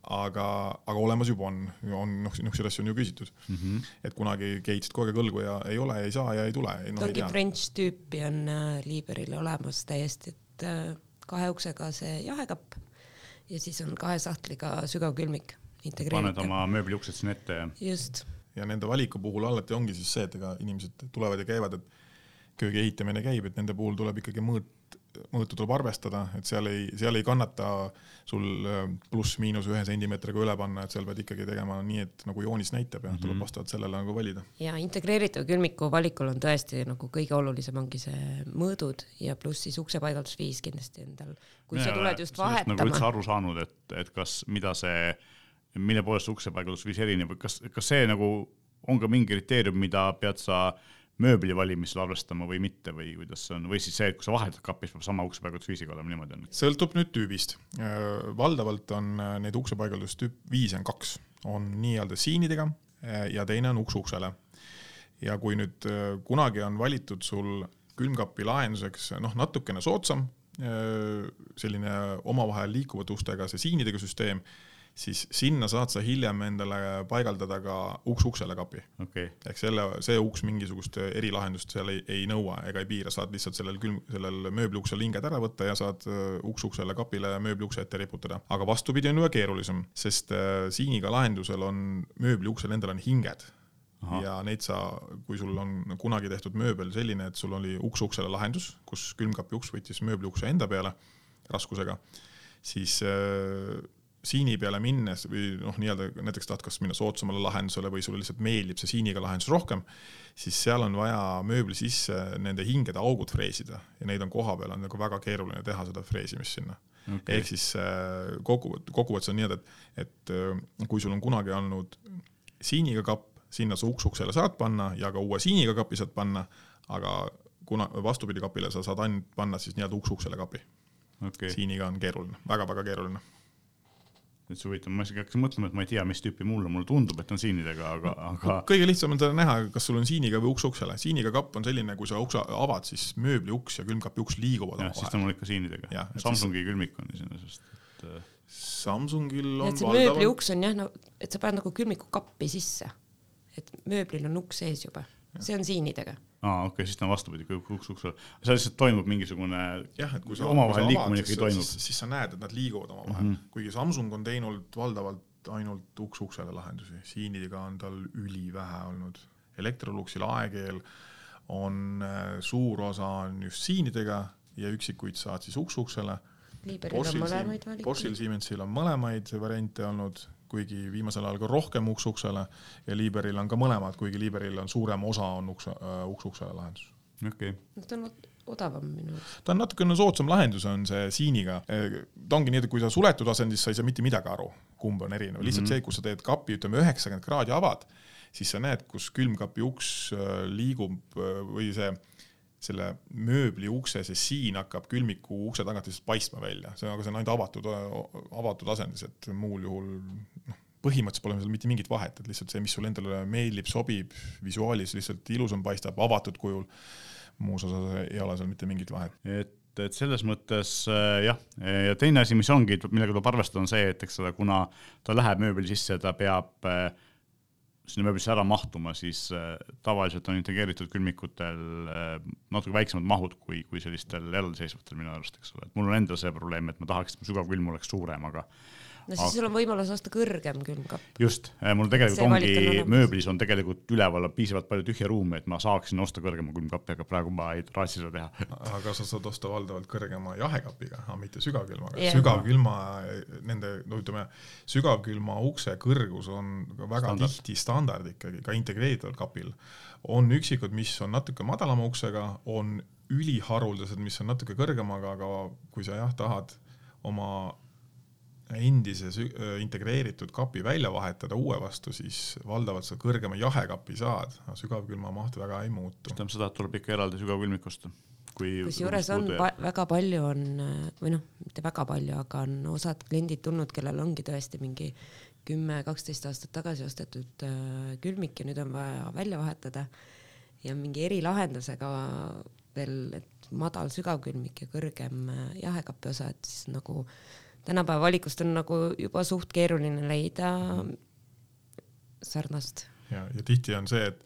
aga, aga olemas juba on, on noh, niisuguseid asju on ju küsitud mm. -hmm. et kunagi keitsid kogu aeg õlgu ja ei ole, ei saa ja ei tule no,. mingi French tüüpi on äh, Liiberil olemas täiesti, et äh, kahe uksega see jahekapp ja siis on kahe sahtliga sügavkülmik paned oma mööbliuksed sinna ette ja. just ja nende valiku puhul alati ongi siis see, et ega inimesed tulevad ja käivad, et köögi ehitamine käib, et nende puhul tuleb ikkagi mõõt, mõõtu tuleb arvestada, et seal ei, seal ei kannata sul äh, pluss-miinus ühe sentimeetriga üle panna, et seal pead ikkagi tegema nii, et nagu joonis näitab ja mm -hmm. tuleb vastavalt sellele nagu valida. ja integreeritav külmiku valikul on tõesti nagu kõige olulisem ongi see mõõdud ja pluss siis uksepaigaldusviis kindlasti endal. kui ja, sa tuled just vahetama. nagu üldse aru saanud, et, et kas, mida see mille poolest uksepaigaldusviis erineb või kas, kas see nagu on ka mingi kriteerium, mida pead sa mööbli valimisel arvestama või mitte või kuidas see on, või siis see, et kui sa vahetad kapis, peab sama uksepaigaldusviisiga olema, niimoodi on? sõltub nüüd tüübist. Äh, valdavalt on äh, neid uksepaigaldustüüp, viisi on kaks, on nii-öelda siinidega äh, ja teine on uks uksele. ja kui nüüd kunagi on valitud sul külmkapi lahenduseks noh, natukene soodsam, selline omavahel liikuvate ustega see siinidega süsteem siis sinna saad sa hiljem endale paigaldada ka uks uksele kapi okay.. ehk selle, see uks mingisugust erilahendust seal ei, ei nõua ega ei piira, saad lihtsalt sellel külm, sellel mööbliuksel hinged ära võtta ja saad uh, uks uksele kapile mööbliukse ette riputada. aga vastupidi on juba keerulisem, sest uh, siiniga lahendusel on mööbliuksel endal on hinged Aha. ja neid sa, kui sul on kunagi tehtud mööbel selline, et sul oli uks uksele lahendus, kus külmkapi uks võttis mööbliukse enda peale raskusega, siis äh, siini peale minnes või noh, nii-öelda näiteks tahad kas minna soodsamale lahendusele või sulle lihtsalt meeldib see siiniga lahendus rohkem, siis seal on vaja mööbli sisse nende hingede augud freesida ja neid on koha peal on nagu väga keeruline teha seda freesimist sinna. Okay.. ehk siis äh, kogu, kokkuvõttes on nii-öelda, et, et äh, kui sul on kunagi olnud siiniga kapp, sinna sa uks uksele saad panna ja ka uue siiniga kapi saad panna, aga kuna vastupidi kapile sa saad ainult panna siis nii-öelda uks uksele kapi. Okay.. siiniga on keeruline väga,, väga-väga keeruline et see huvitav, ma isegi hakkasin mõtlema, et ma ei tea, mis tüüpi mulle, mulle tundub, et on siinidega, aga, aga. kõige lihtsam on seda näha, kas sul on siiniga või uks uksele. siiniga kapp on selline, kui sa ukse avad, siis mööbli uks ja külmkapi uks liiguvad omavahel. siis ta on mul ikka siinidega. Samsungi siis... külmik on iseenesest, et. Äh, Samsungil on. et see mööbli uks on jah, no et sa paned nagu külmiku kappi sisse, et mööblil on uks sees juba, see on siinidega aa, okei okay,, siis ta on vastupidi, kui uks ukse, seal lihtsalt toimub mingisugune jah, et kui sa omavahel liikumine ikkagi toimub. Siis, sa näed, et nad liiguvad omavahel mm, -hmm. kuigi Samsung on teinud valdavalt ainult uks uksele lahendusi, siiniga on tal ülivähe olnud. Electroluxil aegeel on äh, suur osa on just siinidega ja üksikuid saad siis uks uksele. Liiberil on mõlemaid valikuid. Boschil, Siemensil on mõlemaid variante olnud kuigi viimasel ajal ka rohkem uks uksele ja Liberil on ka mõlemad, kuigi Liberil on suurem osa on uks, uks uksele lahendus. okei okay.. no odavam minu arust. ta on natukene soodsam lahendus, on see siiniga. ta ongi nii, et kui sa suletud asendis, sa ei saa mitte midagi aru, kumb on erinev, lihtsalt mm -hmm. see, kus sa teed kapi, ütleme üheksakümmend kraadi avad, siis sa näed, kus külmkapi uks äh, liigub äh, või see selle mööbli ukse, see siin hakkab külmiku ukse tagant lihtsalt paistma välja, see, aga see on ainult avatud, avatud asendis, et muul juhul põhimõtteliselt pole seal mitte mingit vahet, et lihtsalt see, mis sulle endale meeldib, sobib, visuaalis lihtsalt ilusam paistab, avatud kujul. muus osas ei ole seal mitte mingit vahet. et, et selles mõttes äh, jah, ja teine asi, mis ongi, millega tuleb arvestada, on see, et eks ole, kuna ta läheb mööbli sisse, ta peab äh, sinna mööblisse ära mahtuma, siis äh, tavaliselt on integreeritud külmikutel natuke väiksemad mahud kui, kui sellistel eraldiseisvatel minu arust, eks ole, et mul on endal see probleem, et ma tahaks, et mu sügavkülm oleks suurem, aga no siis sul on võimalus osta kõrgem külmkapp. just, äh, mul tegelikult see ongi, on mööblis on tegelikult üleval piisavalt palju tühja ruumi, et ma saaksin osta kõrgema külmkappi, aga praegu ma ei raatsi seda teha. aga sa saad osta valdavalt kõrgema jahekapiga, aga mitte sügavkülmaga yeah.. sügavkülma, nende, no ütleme, sügavkülma ukse kõrgus on väga Standard. tihti standard ikkagi, ka integreeritaval kapil. on üksikud, mis on natuke madalama uksega, on üliharuldased, mis on natuke kõrgemaga, aga kui sa jah, tahad oma endise integreeritud kapi välja vahetada uue vastu, siis valdavalt sa kõrgema jahekapi saad, sügavkülma maht väga ei muutu. tähendab seda, et tuleb ikka eraldi sügavkülmik osta? kusjuures on pa väga palju on või noh, mitte väga palju, aga on osad kliendid tulnud, kellel ongi tõesti mingi kümme, kaksteist aastat tagasi ostetud äh, külmik ja nüüd on vaja välja vahetada ja mingi erilahendusega veel, et madal sügavkülmik ja kõrgem äh, jahekapi osa, et siis nagu äh, tänapäeva valikust on nagu juba suht keeruline leida sarnast. ja, ja tihti on see, et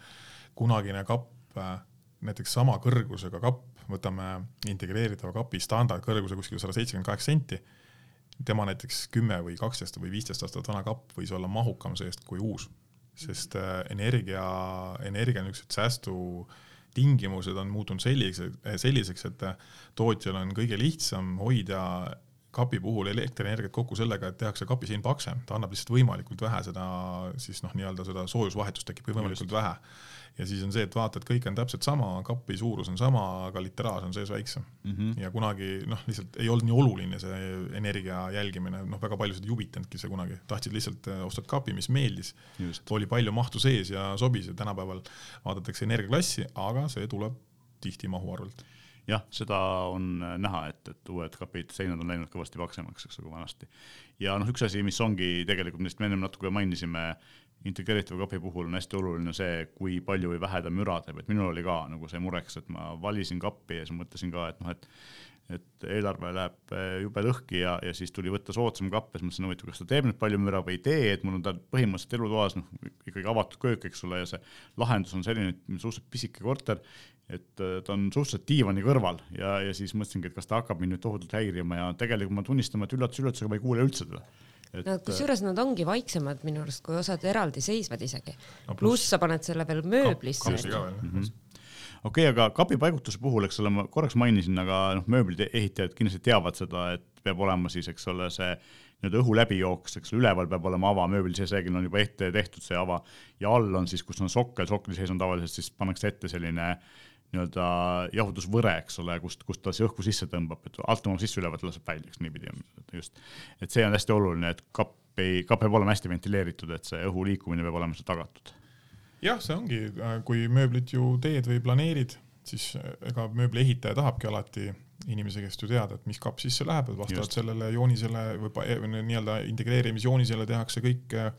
kunagine kapp, äh, näiteks sama kõrgusega kapp, võtame integreeritava kapi standardkõrguse kuskil sada seitsekümmend kaheksa senti, tema näiteks kümme või kaksteist või viisteist aastat vana kapp võis olla mahukam seest kui uus, sest äh, energia, energia niisugused säästu tingimused on muutunud selliseks, selliseks, et tootjal on kõige lihtsam hoida kapi puhul elektrienergiat kokku sellega, et tehakse kapi sein paksem, ta annab lihtsalt võimalikult vähe seda siis noh, nii-öelda seda soojusvahetust tekib võimalikult vähe. ja siis on see, et vaatad, kõik on täpselt sama, kapi suurus on sama, aga litraaž on sees väiksem mm. -hmm. ja kunagi noh, lihtsalt ei olnud nii oluline see energia jälgimine, noh, väga paljusid ei huvitanudki see kunagi, tahtsid lihtsalt äh, ostad kapi, mis meeldis, oli palju mahtu sees ja sobis ja tänapäeval vaadatakse energiaklassi, aga see tuleb tihti mahu arvelt jah, seda on äh, näha, et, et uued kapid, seinad on läinud kõvasti paksemaks, eks, kui vanasti. ja noh, üks asi, mis ongi tegelikult, millest me ennem natuke mainisime, integreeritava kapi puhul on hästi oluline see, kui palju või vähe ta müra teeb, et minul oli ka nagu see mureks, et ma valisin kappi ja siis mõtlesin ka, et noh, et et eelarve läheb äh, jube lõhki ja, ja siis tuli võtta soodsam kapp ja siis mõtlesin, huvitav, kas ta teeb nüüd palju müra või ei tee, et mul on ta põhimõtteliselt elutoas noh, ikkagi avatud köök, eks ole, ja see lahendus on selline, suhteliselt pisike korter et äh, ta on suhteliselt diivani kõrval ja, ja siis mõtlesingi, et kas ta hakkab mind nüüd tohutult häirima ja tegelikult ma tunnistan, et üllatus-üllatusega ma ei kuule üldse teda. Et... no kusjuures nad ongi vaiksemad minu arust, kui osad eraldiseisvad isegi no,. pluss sa paned selle veel mööblisse. Mhm. okei, aga kapi paigutuse puhul, eks ole, ma korraks mainisin, aga noh, mööblite ehitajad kindlasti teavad seda, et peab olema siis, eks ole, see nii-öelda õhu läbijooks, eks üleval peab olema ava, mööbli sees reeglina on juba ette tehtud see ava ja all on siis, kus on sokkel, sokli sees on tavaliselt siis pannakse ette selline nii-öelda jahutusvõre, eks ole, kust, kust ta siis õhku sisse tõmbab, et alt tõmbab sisse, ülevalt laseb välja, eks niipidi on just. et see on hästi oluline, et kapp ei, kapp peab olema hästi ventileeritud, et see õhu liikumine peab olema seal tagatud. jah, see ongi, kui mööblit ju teed või planeerid, siis ega mööbli ehitaja tahabki alati inimese käest ju teada, et mis kapp sisse läheb, et vastavalt Just. sellele joonisele või nii-öelda integreerimisjoonisele tehakse kõik äh,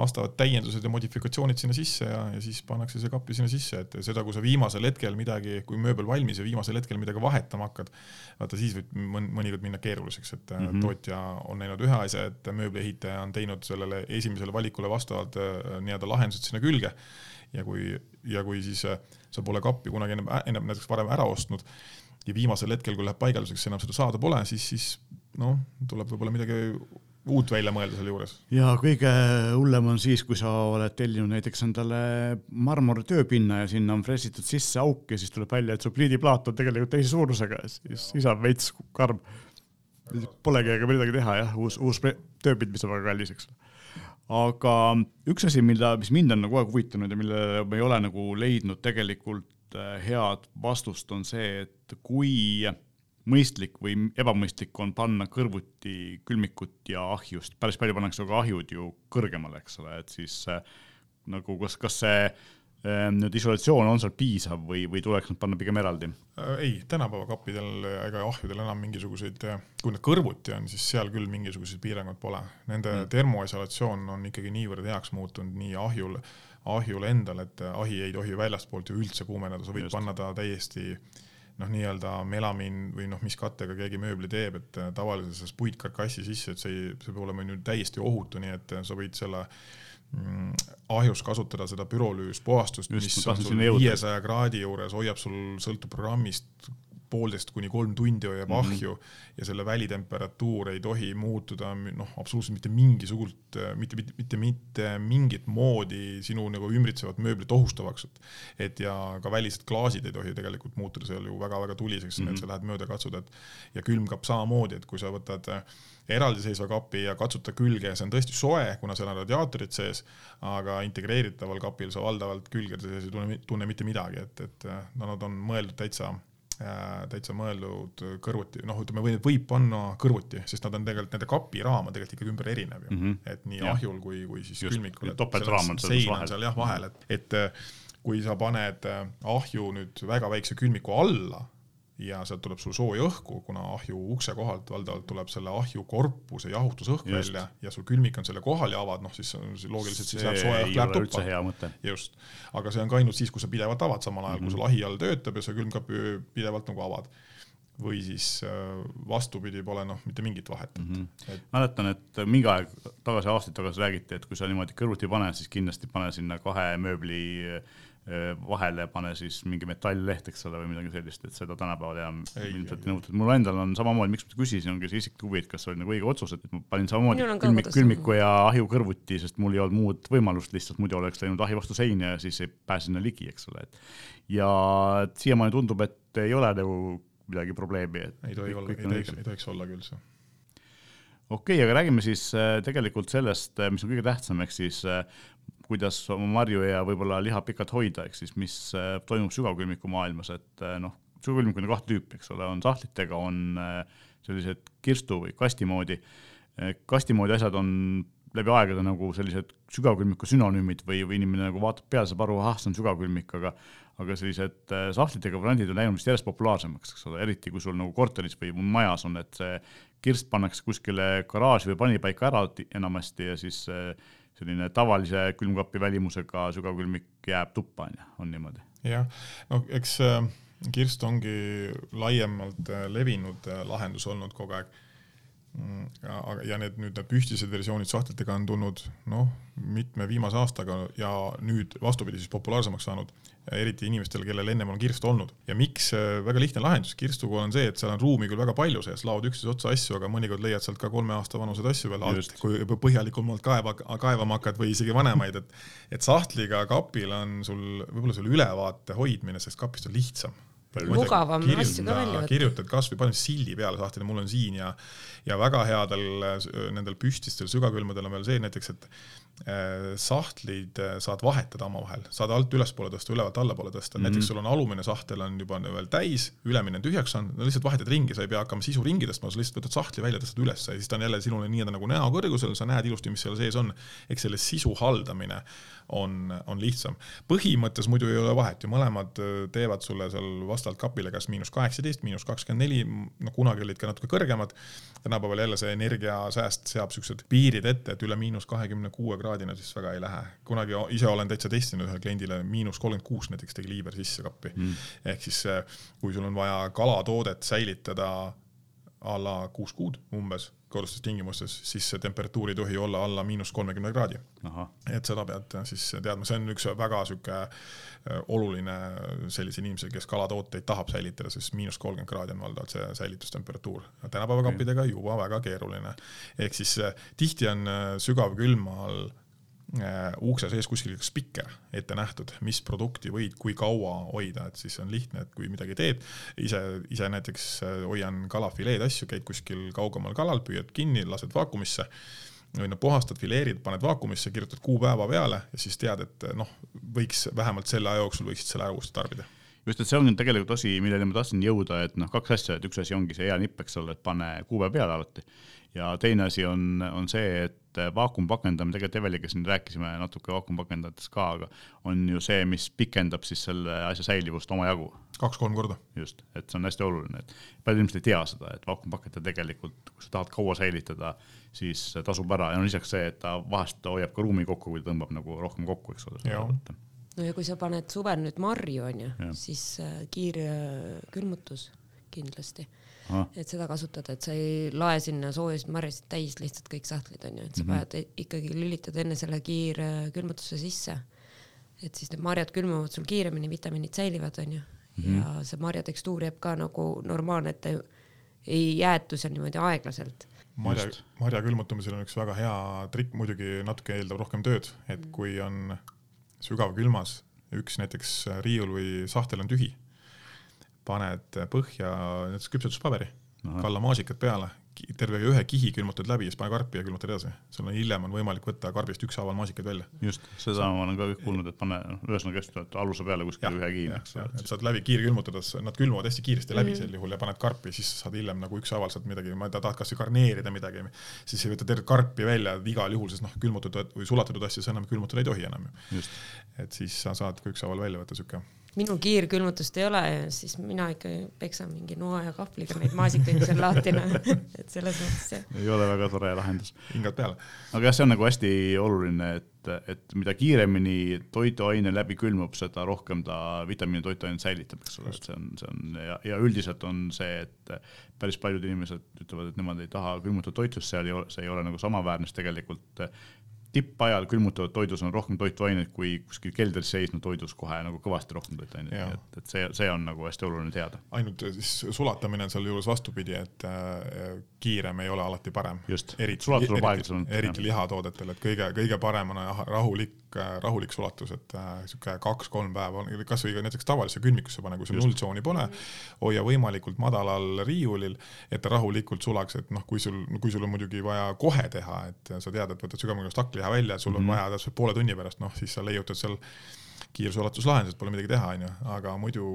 vastavad täiendused ja modifikatsioonid sinna sisse ja, ja siis pannakse see kappi sinna sisse, et seda, kui sa viimasel hetkel midagi, kui mööbel valmis ja viimasel hetkel midagi vahetama hakkad, vaata siis võib mõnikord minna keeruliseks, et mm -hmm. tootja on näinud ühe asja, et mööbliehitaja on teinud sellele esimesele valikule vastavalt äh, nii-öelda lahendused sinna külge ja kui, ja kui siis äh, sa pole kappi kunagi ennem, ennem näiteks varem ära ostnud ja viimasel hetkel, kui läheb paigalduseks, enam seda saada pole, siis, siis noh, tuleb võib-olla midagi uut välja mõelda selle juures. ja kõige hullem on siis, kui sa oled tellinud näiteks endale marmoritööpinna ja sinna on fressitud sisse auk ja siis tuleb välja, et su pliidiplaat on tegelikult teise suurusega, siis isa on veits karm. Polegi aga midagi teha jah, uus, uus tööpind, mis on väga kallis, eks. aga üks asi, mille, mis mind on nagu kogu aeg huvitanud ja millele me ei ole nagu leidnud tegelikult äh, head vastust, on see, et kui mõistlik või ebamõistlik on panna kõrvuti külmikut ja ahjust, päris palju pannakse ka ahjud ju kõrgemale, eks ole, et siis äh, nagu kas, kas see äh, nüüd isolatsioon on seal piisav või, või tuleks nad panna pigem eraldi? Äh, ei, tänapäeva kappidel ega ahjudel enam mingisuguseid, kui need kõrvuti on, siis seal küll mingisuguseid piiranguid pole. Nende mm. termoisolatsioon on ikkagi niivõrd heaks muutunud nii ahjul, ahjul endal, et ahi ei tohi väljastpoolt ju üldse kuumeneda, sa võid Just. panna ta täiesti äh, noh, nii-öelda melamiin või noh, mis kattega keegi mööbli teeb, et äh, tavalises puitkarkassi sisse, et see ei, see peab olema nüüd täiesti ohutu, nii et äh, sa võid selle mm, ahjus kasutada seda pürolüüspuhastust, mis on sul viiesaja kraadi juures, hoiab sul, sõltub programmist, poolteist kuni kolm tundi hoiab mm -hmm. ahju ja selle välitemperatuur ei tohi muutuda noh, absoluutselt mitte mingisugust, mitte, mitte, mitte, mitte mingit moodi sinu nagu ümbritsevat mööblit ohustavaks, et ja ka välised klaasid ei tohi tegelikult muutuda seal ju väga-väga tuliseks mm, -hmm. et sa lähed mööda, katsud, et ja külmkapp samamoodi, et kui sa võtad eraldiseisva kapi ja katsutad külge ja see on tõesti soe, kuna seal on radiaatorid sees, aga integreeritaval kapil sa valdavalt külgede sees ei tunne, tunne mitte midagi, et, et no nad on mõeldud täitsa Äh, täitsa mõeldud kõrvuti, noh, ütleme või võib panna kõrvuti, sest nad on tegelikult, nende kapiraam on tegelikult ikkagi ümber erinev ju mm, -hmm. et nii ja. ahjul kui, kui siis Just, külmikul. topeltraam on selles vahel. seal jah vahel, et, et kui sa paned äh, ahju nüüd väga väikse külmiku alla ja sealt tuleb sul sooja õhku, kuna ahju ukse kohalt valdavalt tuleb selle ahju korpuse jahutusõhk Just. välja ja sul külmik on selle kohal ja avad, noh siis loogiliselt siis läheb sooja õhk läheb tuppa. just, aga see on ka ainult siis, kui sa pidevalt avad, samal ajal mm -hmm. kui sul ahi all töötab ja sa külmkapp pidevalt nagu avad või siis äh, vastupidi, pole noh, mitte mingit vahet mm. -hmm. Et... mäletan, et mingi aeg tagasi, aastaid tagasi räägiti, et kui sa niimoodi kõrvuti ei pane, siis kindlasti pane sinna kahe mööbli vahele pane siis mingi metallleht, eks ole, või midagi sellist, et seda tänapäeval enam ilmselt ei nõuta. mul endal on samamoodi, miks ma küsisin, ongi see isiklik huvi, et kas oli nagu õige otsus, et ma panin samamoodi külmik, külmiku ja ahju kõrvuti, sest mul ei olnud muud võimalust lihtsalt, muidu oleks läinud ahi vastu seina ja siis ei pääse sinna ligi, eks ole, et. Ja siiamaani tundub, et ei ole nagu midagi probleemi, et ei tohi olla, ei tohiks, ei tohiks olla küll see. Okei okay,, aga räägime siis äh, tegelikult sellest, äh, mis on kõige tähtsam, ehk siis äh, kuidas oma marju ja võib-olla liha pikalt hoida, ehk siis mis äh, toimub sügavkülmiku maailmas, et äh, noh, sügavkülmik on kahte tüüpi, eks ole, on sahtlitega, on äh, sellised kirstu või kasti moodi. kasti moodi asjad on läbi aegade nagu sellised sügavkülmiku sünonüümid või, või inimene nagu vaatab peale, saab aru, ahah, see on sügavkülmik, aga aga sellised sahtlitega brändid on läinud vist järjest populaarsemaks, eks ole, eriti kui sul nagu korteris või majas on, et see kirst pannakse kuskile garaaži või panipaika ära enamasti ja siis äh, selline tavalise külmkapi välimusega sügavkülmik jääb tuppa, on ju, on niimoodi? jah, no eks äh, kirst ongi laiemalt äh, levinud äh, lahendus olnud kogu aeg ja, ja need nüüd need püstised versioonid sahtlitega on tulnud noh, mitme viimase aastaga ja nüüd vastupidi siis populaarsemaks saanud eriti inimestel, kellel ennem on kirst olnud. ja miks, äh, väga lihtne lahendus. Kirstuga on see, et seal on ruumi küll väga palju sees, laod üksteise otsa asju, aga mõnikord leiad sealt ka kolme aasta vanuseid asju veel alt, kui põhjalikumalt kaeva, kaevama hakkad või isegi vanemaid, et et sahtliga kapil on sul võib-olla selle ülevaate hoidmine sellest kapist on lihtsam mugavam asju ka välja võtta. kirjutad kasvõi panen sildi peale sahtlile, mul on siin ja ja väga headel nendel püstistel sügavkülmadel on veel see näiteks, et äh, sahtlid äh, saad vahetada omavahel, saad alt ülespoole tõsta, ülevalt allapoole tõsta mm, -hmm. näiteks sul on alumine sahtel on juba veel täis, ülemine on tühjaks saanud, no lihtsalt vahetad ringi, sa ei pea hakkama sisu ringi tõstma, sa lihtsalt võtad sahtli välja, tõstad üles ja siis ta on jälle sinule nii-öelda nagu näo kõrgusel, sa näed ilusti, mis seal sees on. eks selle sisu haldamine on, on lihtsam. põhimõttes muidu ei ole vahet ju, mõlemad äh, teevad sulle seal vastavalt kapile kas miinus kaheksateist, miinus kakskümmend neli, no kunagi olid ka natuke kõrgemad tänapäeval jälle see energiasääst seab siuksed piirid ette, et üle miinus kahekümne kuue kraadina siis väga ei lähe. kunagi ise olen täitsa testinud ühele kliendile miinus kolmkümmend kuus näiteks tegi liiver sisse kappi mm.. ehk siis kui sul on vaja kalatoodet säilitada a la kuus kuud umbes kodustes tingimustes, siis see temperatuur ei tohi olla alla miinus kolmekümne kraadi. et seda pead siis teadma, see on üks väga sihuke äh, oluline sellisel inimesel, kes kalatooteid tahab säilitada, sest miinus kolmkümmend kraadi on valdavalt see säilitustemperatuur. tänapäeva kappidega juba väga keeruline. ehk siis äh, tihti on äh, sügavkülmal Äh, ukse sees kuskil spikker ette nähtud, mis produkti võid kui kaua hoida, et siis on lihtne, et kui midagi teed, ise, ise näiteks äh, hoian kalafileed asju, käid kuskil kaugemal kalal, püüad kinni, lased vaakumisse või noh, puhastad, fileerid, paned vaakumisse, kirjutad kuupäeva peale ja siis tead, et noh, võiks vähemalt selle aja jooksul võiksid selle uuesti tarbida just, et see on tegelikult asi, millele ma tahtsin jõuda, et noh, kaks asja, et üks asi ongi see hea nipp, eks ole, et pane kuupäev peale alati. ja teine asi on, on see, et vaakumpakendamine, tegelikult Eveliga siin rääkisime natuke vaakumpakendajatest ka, aga on ju see, mis pikendab siis selle asja säilivust omajagu. kaks-kolm korda. just, et see on hästi oluline, et paljud inimesed ei tea seda, et vaakumpakenda tegelikult, kui sa tahad kaua säilitada, siis tasub ära ja no lisaks see, et ta vahest hoiab ka ruumi kokku, kui tõmbab nagu rohkem kokku, eks ole no ja kui sa paned suvel nüüd marju onju, siis äh, kiirkülmutus kindlasti. Et seda kasutada, et sa ei lae sinna soojasid marjasid täis lihtsalt kõik sahtlid onju, et sa mm -hmm. pead ikkagi lülitada enne selle kiirkülmutuse sisse. et siis need marjad külmuvad sul kiiremini, vitamiinid säilivad onju mm -hmm. ja see marja tekstuur jääb ka nagu normaalne, et ta ei jäätu seal niimoodi aeglaselt marja, marja külmutamisel on üks väga hea trikk, muidugi natuke eeldab rohkem tööd, et mhm. kui on sügavkülmas, üks näiteks riiul või sahtel on tühi, paned põhja näiteks küpsetuspaberi, kalla maasikad peale terve ühe kihi külmutad läbi ja siis pane karpi ja külmutad edasi. sul on hiljem on võimalik võtta karbist ükshaaval maasikad välja. just, seda ma olen ka kuulnud, et pane, ühesõnaga just, et aluse peale kuskil ühe kihi, eks ole. et saad läbi kiirkülmutades, nad külmuvad hästi kiiresti läbi mm sel juhul ja paned karpi, siis saad hiljem nagu ükshaaval saad midagi, ma ei tea, tahad kasvõi garneerida midagi, siis ei võta tervet karpi välja igal juhul, sest noh, külmutatud või sulatatud asju sa enam külmutada ei tohi enam ju. et siis sa saad ka ükshaaval välja võtta siuke minul kiirkülmutust ei ole siis mina ikka peksan mingi noa ja kahvliga neid maasikaid seal lahti, noh, et selles mõttes jah. ei ole väga tore lahendus. hingad peale. aga jah, see on nagu hästi oluline, et, et mida kiiremini toiduaine läbi külmub, seda rohkem ta vitamiini toiduainet säilitab, eks ole, et see on, see on ja, ja üldiselt on see, et päris paljud inimesed ütlevad, et nemad ei taha külmutatud toitu, seal ei ole, see ei ole nagu samaväärne, sest tegelikult tippajal külmutatud toidus on rohkem toituaineid kui kuskil keldris seisnud toidus kohe nagu kõvasti rohkem toituaineid, et, et see, see on nagu hästi oluline teada. ainult siis sulatamine on sealjuures vastupidi, et äh, kiirem ei ole alati parem. just, sulatus tuleb aeglasem. eriti lihatoodetel, et kõige, kõige parem on rahulik, äh, rahulik sulatus, et äh, sihuke kaks-kolm päeva, kasvõi näiteks tavalisse külmikusse pane, kui sul nulltsooni pole, hoia võimalikult madalal riiulil, et ta rahulikult sulaks, et noh, kui sul, kui sul on muidugi vaja kohe teha, et sa tead, et võtad sügavmõjust hakli liha välja, sul on mm -hmm. vaja täpselt poole tunni pärast, noh siis sa leiutad seal kiirsulastuslahendused, pole midagi teha, onju, aga muidu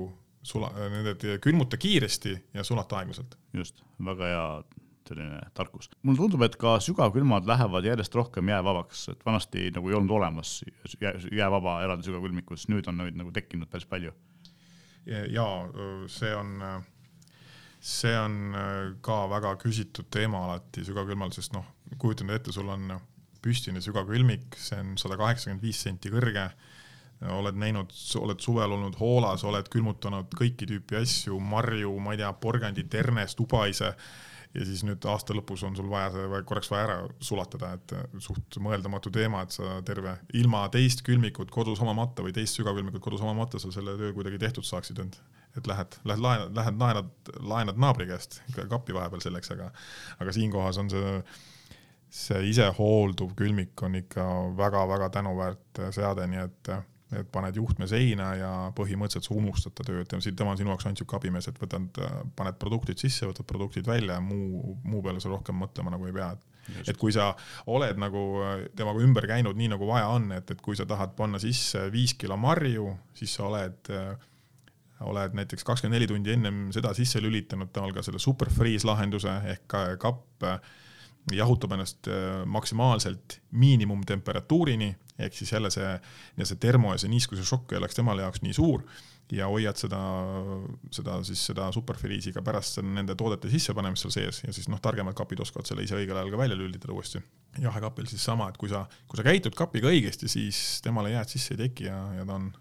sula-, need külmuta kiiresti ja sulata aeglaselt. just, väga hea selline tarkus. mulle tundub, et ka sügavkülmad lähevad järjest rohkem jäävabaks, et vanasti nagu ei olnud olemas jäävaba eraldi sügavkülmikus, nüüd on neid nagu tekkinud päris palju. ja see on, see on ka väga küsitud teema alati sügavkülmal, sest noh, kujutan ette, sul on püstine sügavkülmik, see on sada kaheksakümmend viis senti kõrge. oled näinud, oled suvel olnud hoolas, oled külmutanud kõiki tüüpi asju, marju, ma ei tea, porgandit, hernest, ubaise ja siis nüüd aasta lõpus on sul vaja see korraks vaja ära sulatada, et suht mõeldamatu teema, et sa terve ilma teist külmikut kodus omamata või teist sügavkülmikut kodus omamata sa selle töö kuidagi tehtud saaksid, et, et lähed, lähed laenad, lähed laenad, laenad naabri käest kappi vahepeal selleks, aga, aga siinkohas on see see isehoolduv külmik on ikka väga-väga tänuväärt seade, nii et, et paned juhtme seina ja põhimõtteliselt sa unustad ta töö, et tema on sinu jaoks ainult sihuke abimees, et võtad, paned produktid sisse, võtad produktid välja ja muu, muu peale sa rohkem mõtlema nagu ei pea, et Just. et kui sa oled nagu temaga ümber käinud nii nagu vaja on, et, et kui sa tahad panna sisse viis kilo marju, siis sa oled oled näiteks kakskümmend neli tundi ennem seda sisse lülitanud temal ka selle super freeze lahenduse ehk kapp jahutab ennast äh, maksimaalselt miinimumtemperatuurini, ehk siis jälle see, see termo ja see niiskuse šokk ei oleks temale jaoks nii suur ja hoiad seda, seda siis seda superfeliisi ka pärast nende toodete sissepanemist seal sees ja siis noh, targemad kapid oskavad selle ise õigel ajal ka välja lülitada uuesti. jahekapil siis sama, et kui sa, kui sa käitud kapiga õigesti, siis temale jääd sisse ei teki ja, ja ta on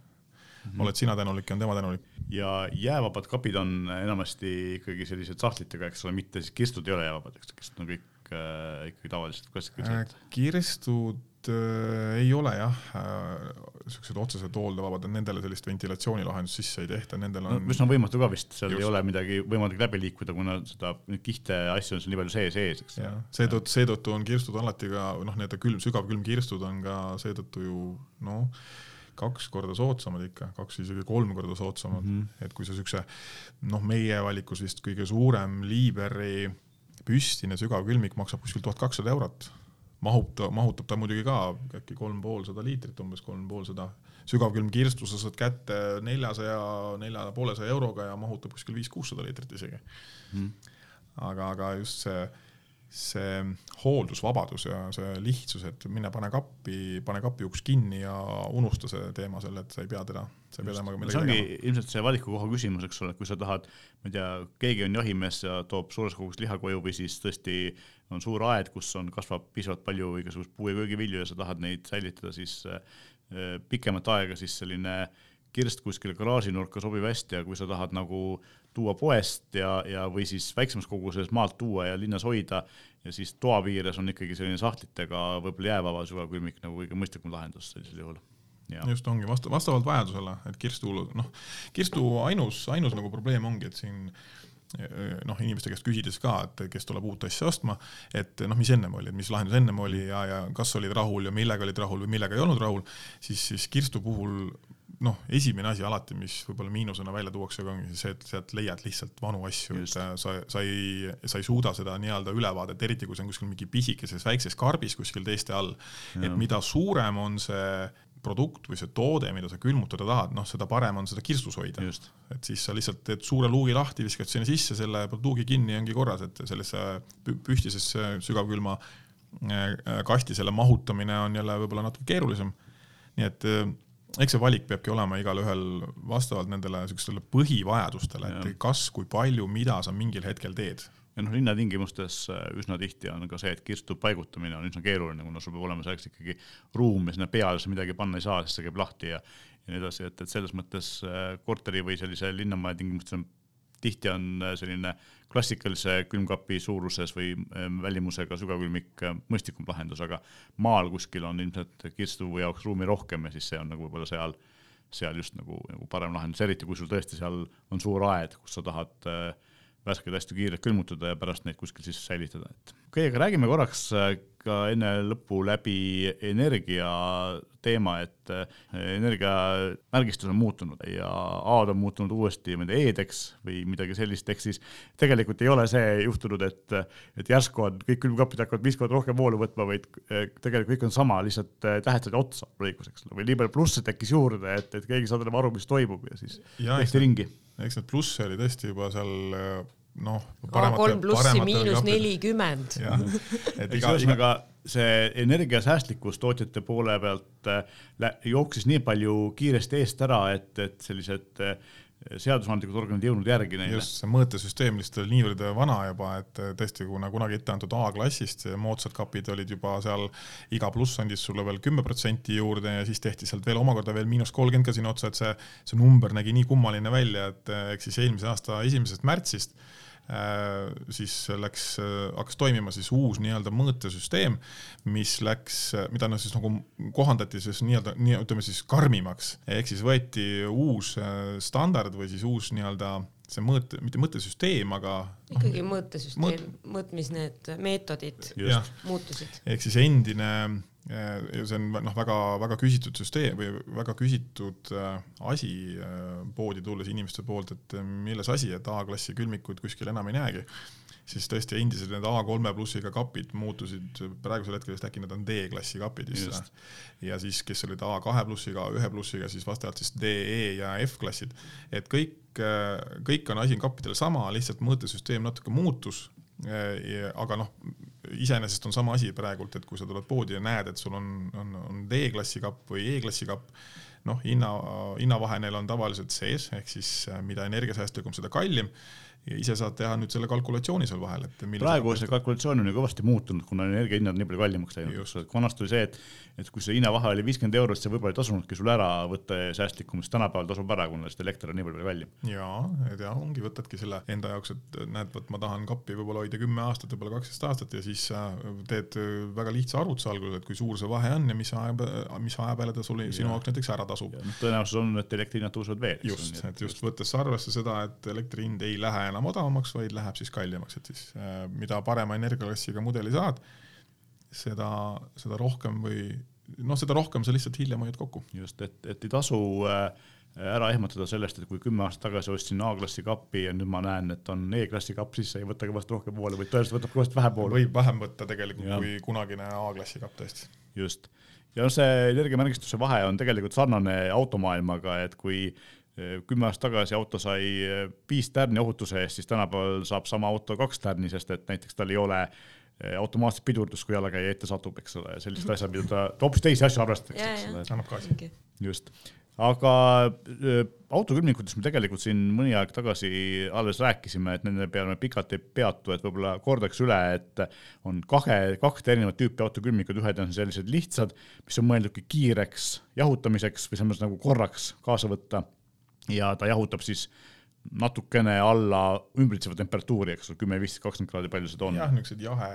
Mm -hmm. oled sina tänulik ja on tema tänulik. ja jäävabad kapid on enamasti ikkagi sellised sahtlitega, eks ole, mitte siis kirstud ei ole jäävabad, eks, kirstud on kõik äh, ikkagi tavalised klassikalised äh,? kirstud äh, ei ole jah äh,, siuksed otseselt hooldevabad, nendele sellist ventilatsioonilahendust sisse ei tehta, nendel on no,. üsna võimatu ka vist, seal Just. ei ole midagi võimalik läbi liikuda, kuna seda kihte asju on seal nii palju sees ees, eks. seetõttu, seetõttu on kirstud alati ka noh, need külm, sügavkülmkirstud on ka seetõttu ju noh kaks korda soodsamad ikka, kaks isegi kolm korda soodsamad mm, -hmm. et kui sa siukse noh, meie valikus vist kõige suurem Liiberi püstine sügavkülmik maksab kuskil tuhat kakssada eurot. Mahub ta, mahutab ta muidugi ka äkki kolm poolsada liitrit, umbes kolm poolsada. Sügavkülm kirstu sa saad kätte neljasaja, nelja poolesaja euroga ja mahutab kuskil viis-kuussada liitrit isegi. Mm.. aga, aga just see, see hooldusvabadus ja see lihtsus, et mine pane kappi, pane kapi uks kinni ja unusta see teema seal, et sa ei pea teda, sa ei pea temaga midagi tegema. see ongi ilmselt see valikukoha küsimus, eks ole, kui sa tahad, ma ei tea, keegi on jahimees ja toob suures kogus liha koju või siis tõesti on suur aed, kus on, kasvab piisavalt palju igasugust puu- ja köögivilju ja sa tahad neid säilitada, siis Äh, pikemat aega, siis selline kirst kuskil garaažinurka sobib hästi ja kui sa tahad nagu tuua poest ja, ja, või siis väiksemas koguses maalt tuua ja linnas hoida ja siis toa piires on ikkagi selline sahtlitega võib-olla jäävaba sügavkülmik nagu kõige mõistlikum lahendus sellisel juhul. Ja. just ongi vastu, vastavalt vajadusele, et kirstu, noh, kirstu ainus, ainus nagu probleem ongi, et siin noh, inimeste käest küsides ka, et kes tuleb uut asja ostma, et noh, mis ennem oli, mis lahendus ennem oli ja, ja kas olid rahul ja millega olid rahul või millega ei olnud rahul, siis, siis kirstu puhul noh, esimene asi alati, mis võib-olla miinusena välja tuuakse, ongi see, et sealt leiad lihtsalt vanu asju, et sa, sa ei, sa ei suuda seda nii-öelda ülevaadet, eriti kui see on kuskil mingi pisikeses väikses karbis kuskil teiste all, et mida suurem on see produkt või see toode, mida sa külmutada tahad, noh, seda parem on seda kirstus hoida. et siis sa lihtsalt teed suure luugi lahti, viskad sinna sisse selle tuugi kinni ja ongi korras, et sellesse pühtisesse sügavkülma äh, kasti selle mahutamine on jälle võib-olla natuke keerulisem. nii et äh, eks see valik peabki olema igalühel vastavalt nendele niisugustele põhivajadustele, et kas, kui palju, mida sa mingil hetkel teed. Ja noh, linnatingimustes äh, üsna tihti on ka see, et kirstu paigutamine on üsna keeruline, kuna sul peab olema selleks ikkagi ruum ja sinna peale sa midagi panna ei saa, sest see käib lahti ja ja nii edasi, et, et selles mõttes äh, korteri või sellise linnamaja tingimustes on tihti on äh, selline klassikalise külmkapi suuruses või välimusega sügavkülmik mõistlikum lahendus, aga maal kuskil on ilmselt kirstu jaoks ruumi rohkem ja siis see on nagu võib-olla seal, seal just nagu, nagu parem lahendus, eriti kui sul tõesti seal on suur aed, kus sa tahad äh, värskeid hästi kiirelt külmutada ja pärast neid kuskil siis säilitada, et okei okay,, aga räägime korraks äh, ka enne lõppu läbi energia teema, et äh, energiamärgistus on muutunud ja A-d on muutunud uuesti, ma ei tea, E-deks või midagi sellist, ehk siis tegelikult ei ole see juhtunud, et, et järsku on kõik külmkapid hakkavad viis korda rohkem voolu võtma, vaid äh, tegelikult kõik on sama, lihtsalt tähed said otsa lõikuseks või nii palju plusse tekkis juurde, et, et keegi saab enam aru, mis toimub ja siis tehti ringi. eks need plusse oli tõesti juba seal noh. kolm plussi miinus nelikümmend. et ühesõnaga see energiasäästlikkus tootjate poole pealt äh, jooksis nii palju kiiresti eest ära, et, et sellised äh, seadusandlikud organid jõudnud järgi neile. just, see mõõtesüsteem lihtsalt oli niivõrd vana juba, et tõesti, kuna kunagi ette antud A-klassist moodsad kapid olid juba seal, iga pluss andis sulle veel kümme protsenti juurde ja siis tehti sealt veel omakorda veel miinus kolmkümmend ka sinna otsa, et see, see number nägi nii kummaline välja, et eks siis eelmise aasta esimesest märtsist Äh, siis läks, äh, hakkas toimima siis uus nii-öelda mõõtesüsteem, mis läks, mida noh, siis nagu kohandati siis nii-öelda, nii ütleme siis karmimaks, ehk siis võeti uus äh, standard või siis uus nii-öelda see mõõte, mitte mõõtesüsteem, aga noh, ikkagi mõõtesüsteem mõõt..., mõõtmis need meetodid muutusid. ehk siis endine ja see on noh, väga-väga küsitud süsteem või väga küsitud äh, asi äh, poodi tulles inimeste poolt, et milles asi, et A-klassi külmikuid kuskil enam ei näegi, siis tõesti endised need A3 plussiga kapid muutusid praegusel hetkel vist äkki need on D-klassi kapid vist. ja siis, kes olid A2 plussiga, A1 plussiga, siis vastavalt siis D, E ja F-klassid, et kõik, kõik on asi kappidel sama, lihtsalt mõõtesüsteem natuke muutus aga noh, iseenesest on sama asi praegult, et kui sa tuled poodi ja näed, et sul on, on, on D-klassi kapp või E-klassi kapp, noh, hinna, hinnavahe neil on tavaliselt sees, ehk siis mida energiasäästlikum, seda kallim ja ise saad teha nüüd selle kalkulatsiooni seal vahel, et praegu see kalkulatsioon on ju kõvasti muutunud, kuna energiahinnad nii palju kallimaks läinud, vanasti oli see, et et kui see hinnavahe oli viiskümmend eurot, see võib-olla ei tasunudki sul ära võtta säästlikum, siis tänapäeval tasub ära, kuna lihtsalt elekter on nii palju kallim. jaa, et jah, ongi, võtadki selle enda jaoks, et näed, vot ma tahan kappi võib-olla hoida kümme aastat, võib-olla kaksteist aastat ja siis teed väga lihtsa arvutuse alguses, et kui suur see vahe on ja mis aja, mis aja peale ta sul sinu jaoks näiteks ära tasub. No, tõenäosus on, et elektri hinnad tõusevad veel. just, et just võttes arvesse seda, et elektri hind ei lähe enam odavamaks, vaid läheb siis kallimaks, et siis äh, mida parema energiaklassiga mudeli saad, seda, seda rohkem või noh, seda rohkem sa lihtsalt hiljem hoiad kokku. just, et, et ei tasu äh, ära ehmatada sellest, et kui kümme aastat tagasi ostsin A-klassi kappi ja nüüd ma näen, et on E-klassi kapp, siis ei võta kõvasti rohkem voolu, vaid tõenäoliselt võtab kõvasti vähem voolu. võib vähem võtta tegelikult ja. kui kunagine A-klassi kapp tõesti. just, ja see energiamärgistuse vahe on tegelikult sarnane automaailmaga, et kui kümme aastat tagasi auto sai viis tärni ohutuse eest, siis tänapäeval saab sama auto kaks tärni, sest et näiteks tal ei ole automaatset pidurdust, kui jalakäija ette satub, eks ole, sellised asjad, mida ta, hoopis teisi asju arvestatakse, eks ole. annab gaasi. just aga autokülmikutest me tegelikult siin mõni aeg tagasi alles rääkisime, et nende peale me pikalt ei peatu, et võib-olla kordaks üle, et on kahe, kahte erinevat tüüpi autokülmikud, ühed on sellised lihtsad, mis on mõeldudki kiireks jahutamiseks või selles mõttes nagu korraks kaasa võtta. Ja ta jahutab siis natukene alla ümbritseva temperatuuri, eks ole, kümme, viisteist, kakskümmend kraadi, palju seda on? jah, niisugused jahe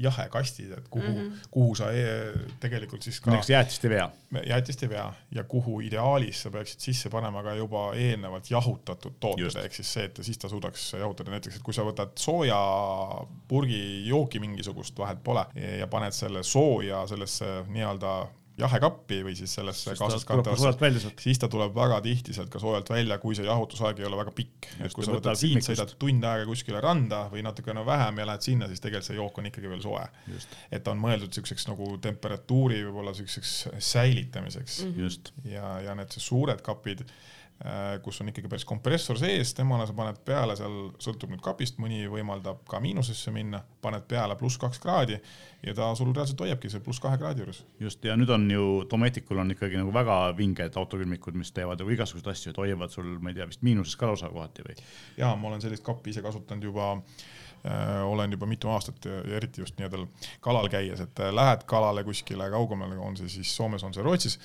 jahekastid, et kuhu mm, -hmm. kuhu sa e tegelikult siis ka. näiteks jäätist ei vea. jäätist ei vea ja kuhu ideaalis sa peaksid sisse panema ka juba eelnevalt jahutatud tooted, ehk siis see, et siis ta suudaks jahutada, näiteks et kui sa võtad soojapurgi jooki mingisugust, vahet pole, ja paned selle sooja sellesse nii-öelda jahekappi või siis sellesse kaasaskantavasse, siis ta tuleb väga tihti sealt ka soojalt välja, kui see jahutusaeg ei ole väga pikk. et kui sa võtad siit, sõidad tund aega kuskile randa või natukene vähem ja lähed sinna, siis tegelikult see jook on ikkagi veel soe. et ta on mõeldud siukseks nagu temperatuuri võib-olla siukseks säilitamiseks mm. -hmm. ja, ja need suured kapid kus on ikkagi päris kompressor sees, temale sa paned peale seal, sõltub nüüd kapist, mõni võimaldab ka miinusesse minna, paned peale pluss kaks kraadi ja ta sul reaalselt hoiabki see pluss kahe kraadi juures. just, ja nüüd on ju Dometicul on ikkagi nagu väga vinged autokülmikud, mis teevad nagu igasuguseid asju, et hoiavad sul, ma ei tea, vist miinuses ka lausa kohati või? jaa, ma olen sellist kappi ise kasutanud juba äh, olen juba mitu aastat ja eriti just nii-öelda kalal käies, et äh, lähed kalale kuskile kaugemale, on see siis Soomes, on see Rootsis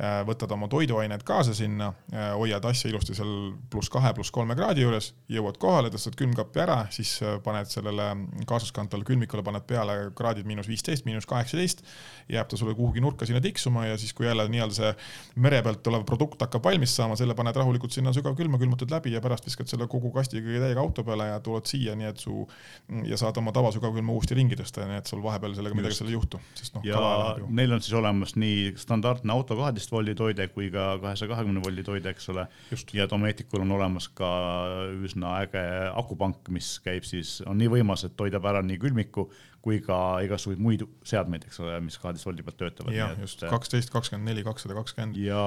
Äh, võtad oma toiduained kaasa sinna, äh, hoiad asja ilusti seal pluss kahe, pluss kolme kraadi juures, jõuad kohale, tõstad külmkapi ära, siis äh, paned sellele kaasaskantavale külmikule, paned peale kraadid miinus viisteist, miinus kaheksateist, jääb ta sulle kuhugi nurka sinna tiksuma ja siis, kui jälle nii-öelda see mere pealt tulev produkt hakkab valmis saama, selle paned rahulikult sinna sügavkülma, külmutad läbi ja pärast viskad selle kogu kastiga täiega auto peale ja tuled siia, nii et su ja saad oma tavasügavkülma uuesti ringi tõsta, nii et sul vahepeal sellega midagi seal ei juhtu, sest noh. ja neil on siis olemas nii standardne auto kaheteist voldi toide kui ka kahesaja kahekümne voldi toide, eks ole. ja Dometicul on olemas ka üsna äge akupank, mis käib siis, on nii võimas, et toidab ära nii külmiku kui ka igasuguseid muid seadmeid, eks ole, mis kaheteist voldi pealt töötavad. jah, just kaksteist, kakskümmend neli, kakssada kakskümmend. ja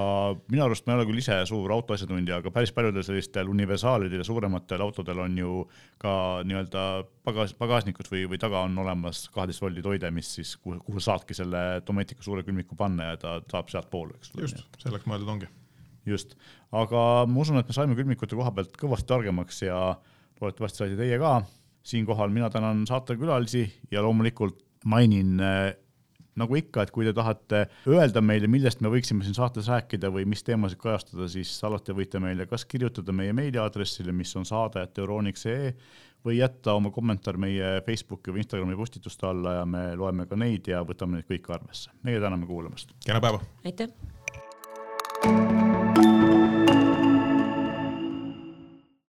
minu arust ma ei ole küll ise suur autoasjatundja, aga päris paljudel sellistel universaalidel ja suurematel autodel on ju ka nii-öelda pagas, pagasnikud või, või taga on olemas kaheteist voldi toide, mis siis, kuhu, kuhu saadki selle Domesticu suure külmiku panna ja ta saab sealtpoole, eks ole. just, selleks mõeldud ongi. just, aga ma usun, et me saime külmikute koha pealt kõvasti targemaks ja loodetavasti saite teie ka siinkohal mina tänan saatekülalisi ja loomulikult mainin äh, nagu ikka, et kui te tahate öelda meile, millest me võiksime siin saates rääkida või mis teemasid kajastada, siis alati võite meile kas kirjutada meie meiliaadressile, mis on saade.euroniks.ee või jätta oma kommentaar meie Facebooki või Instagrami postituste alla ja me loeme ka neid ja võtame neid kõiki arvesse. meie täname kuulamast. kena päeva. aitäh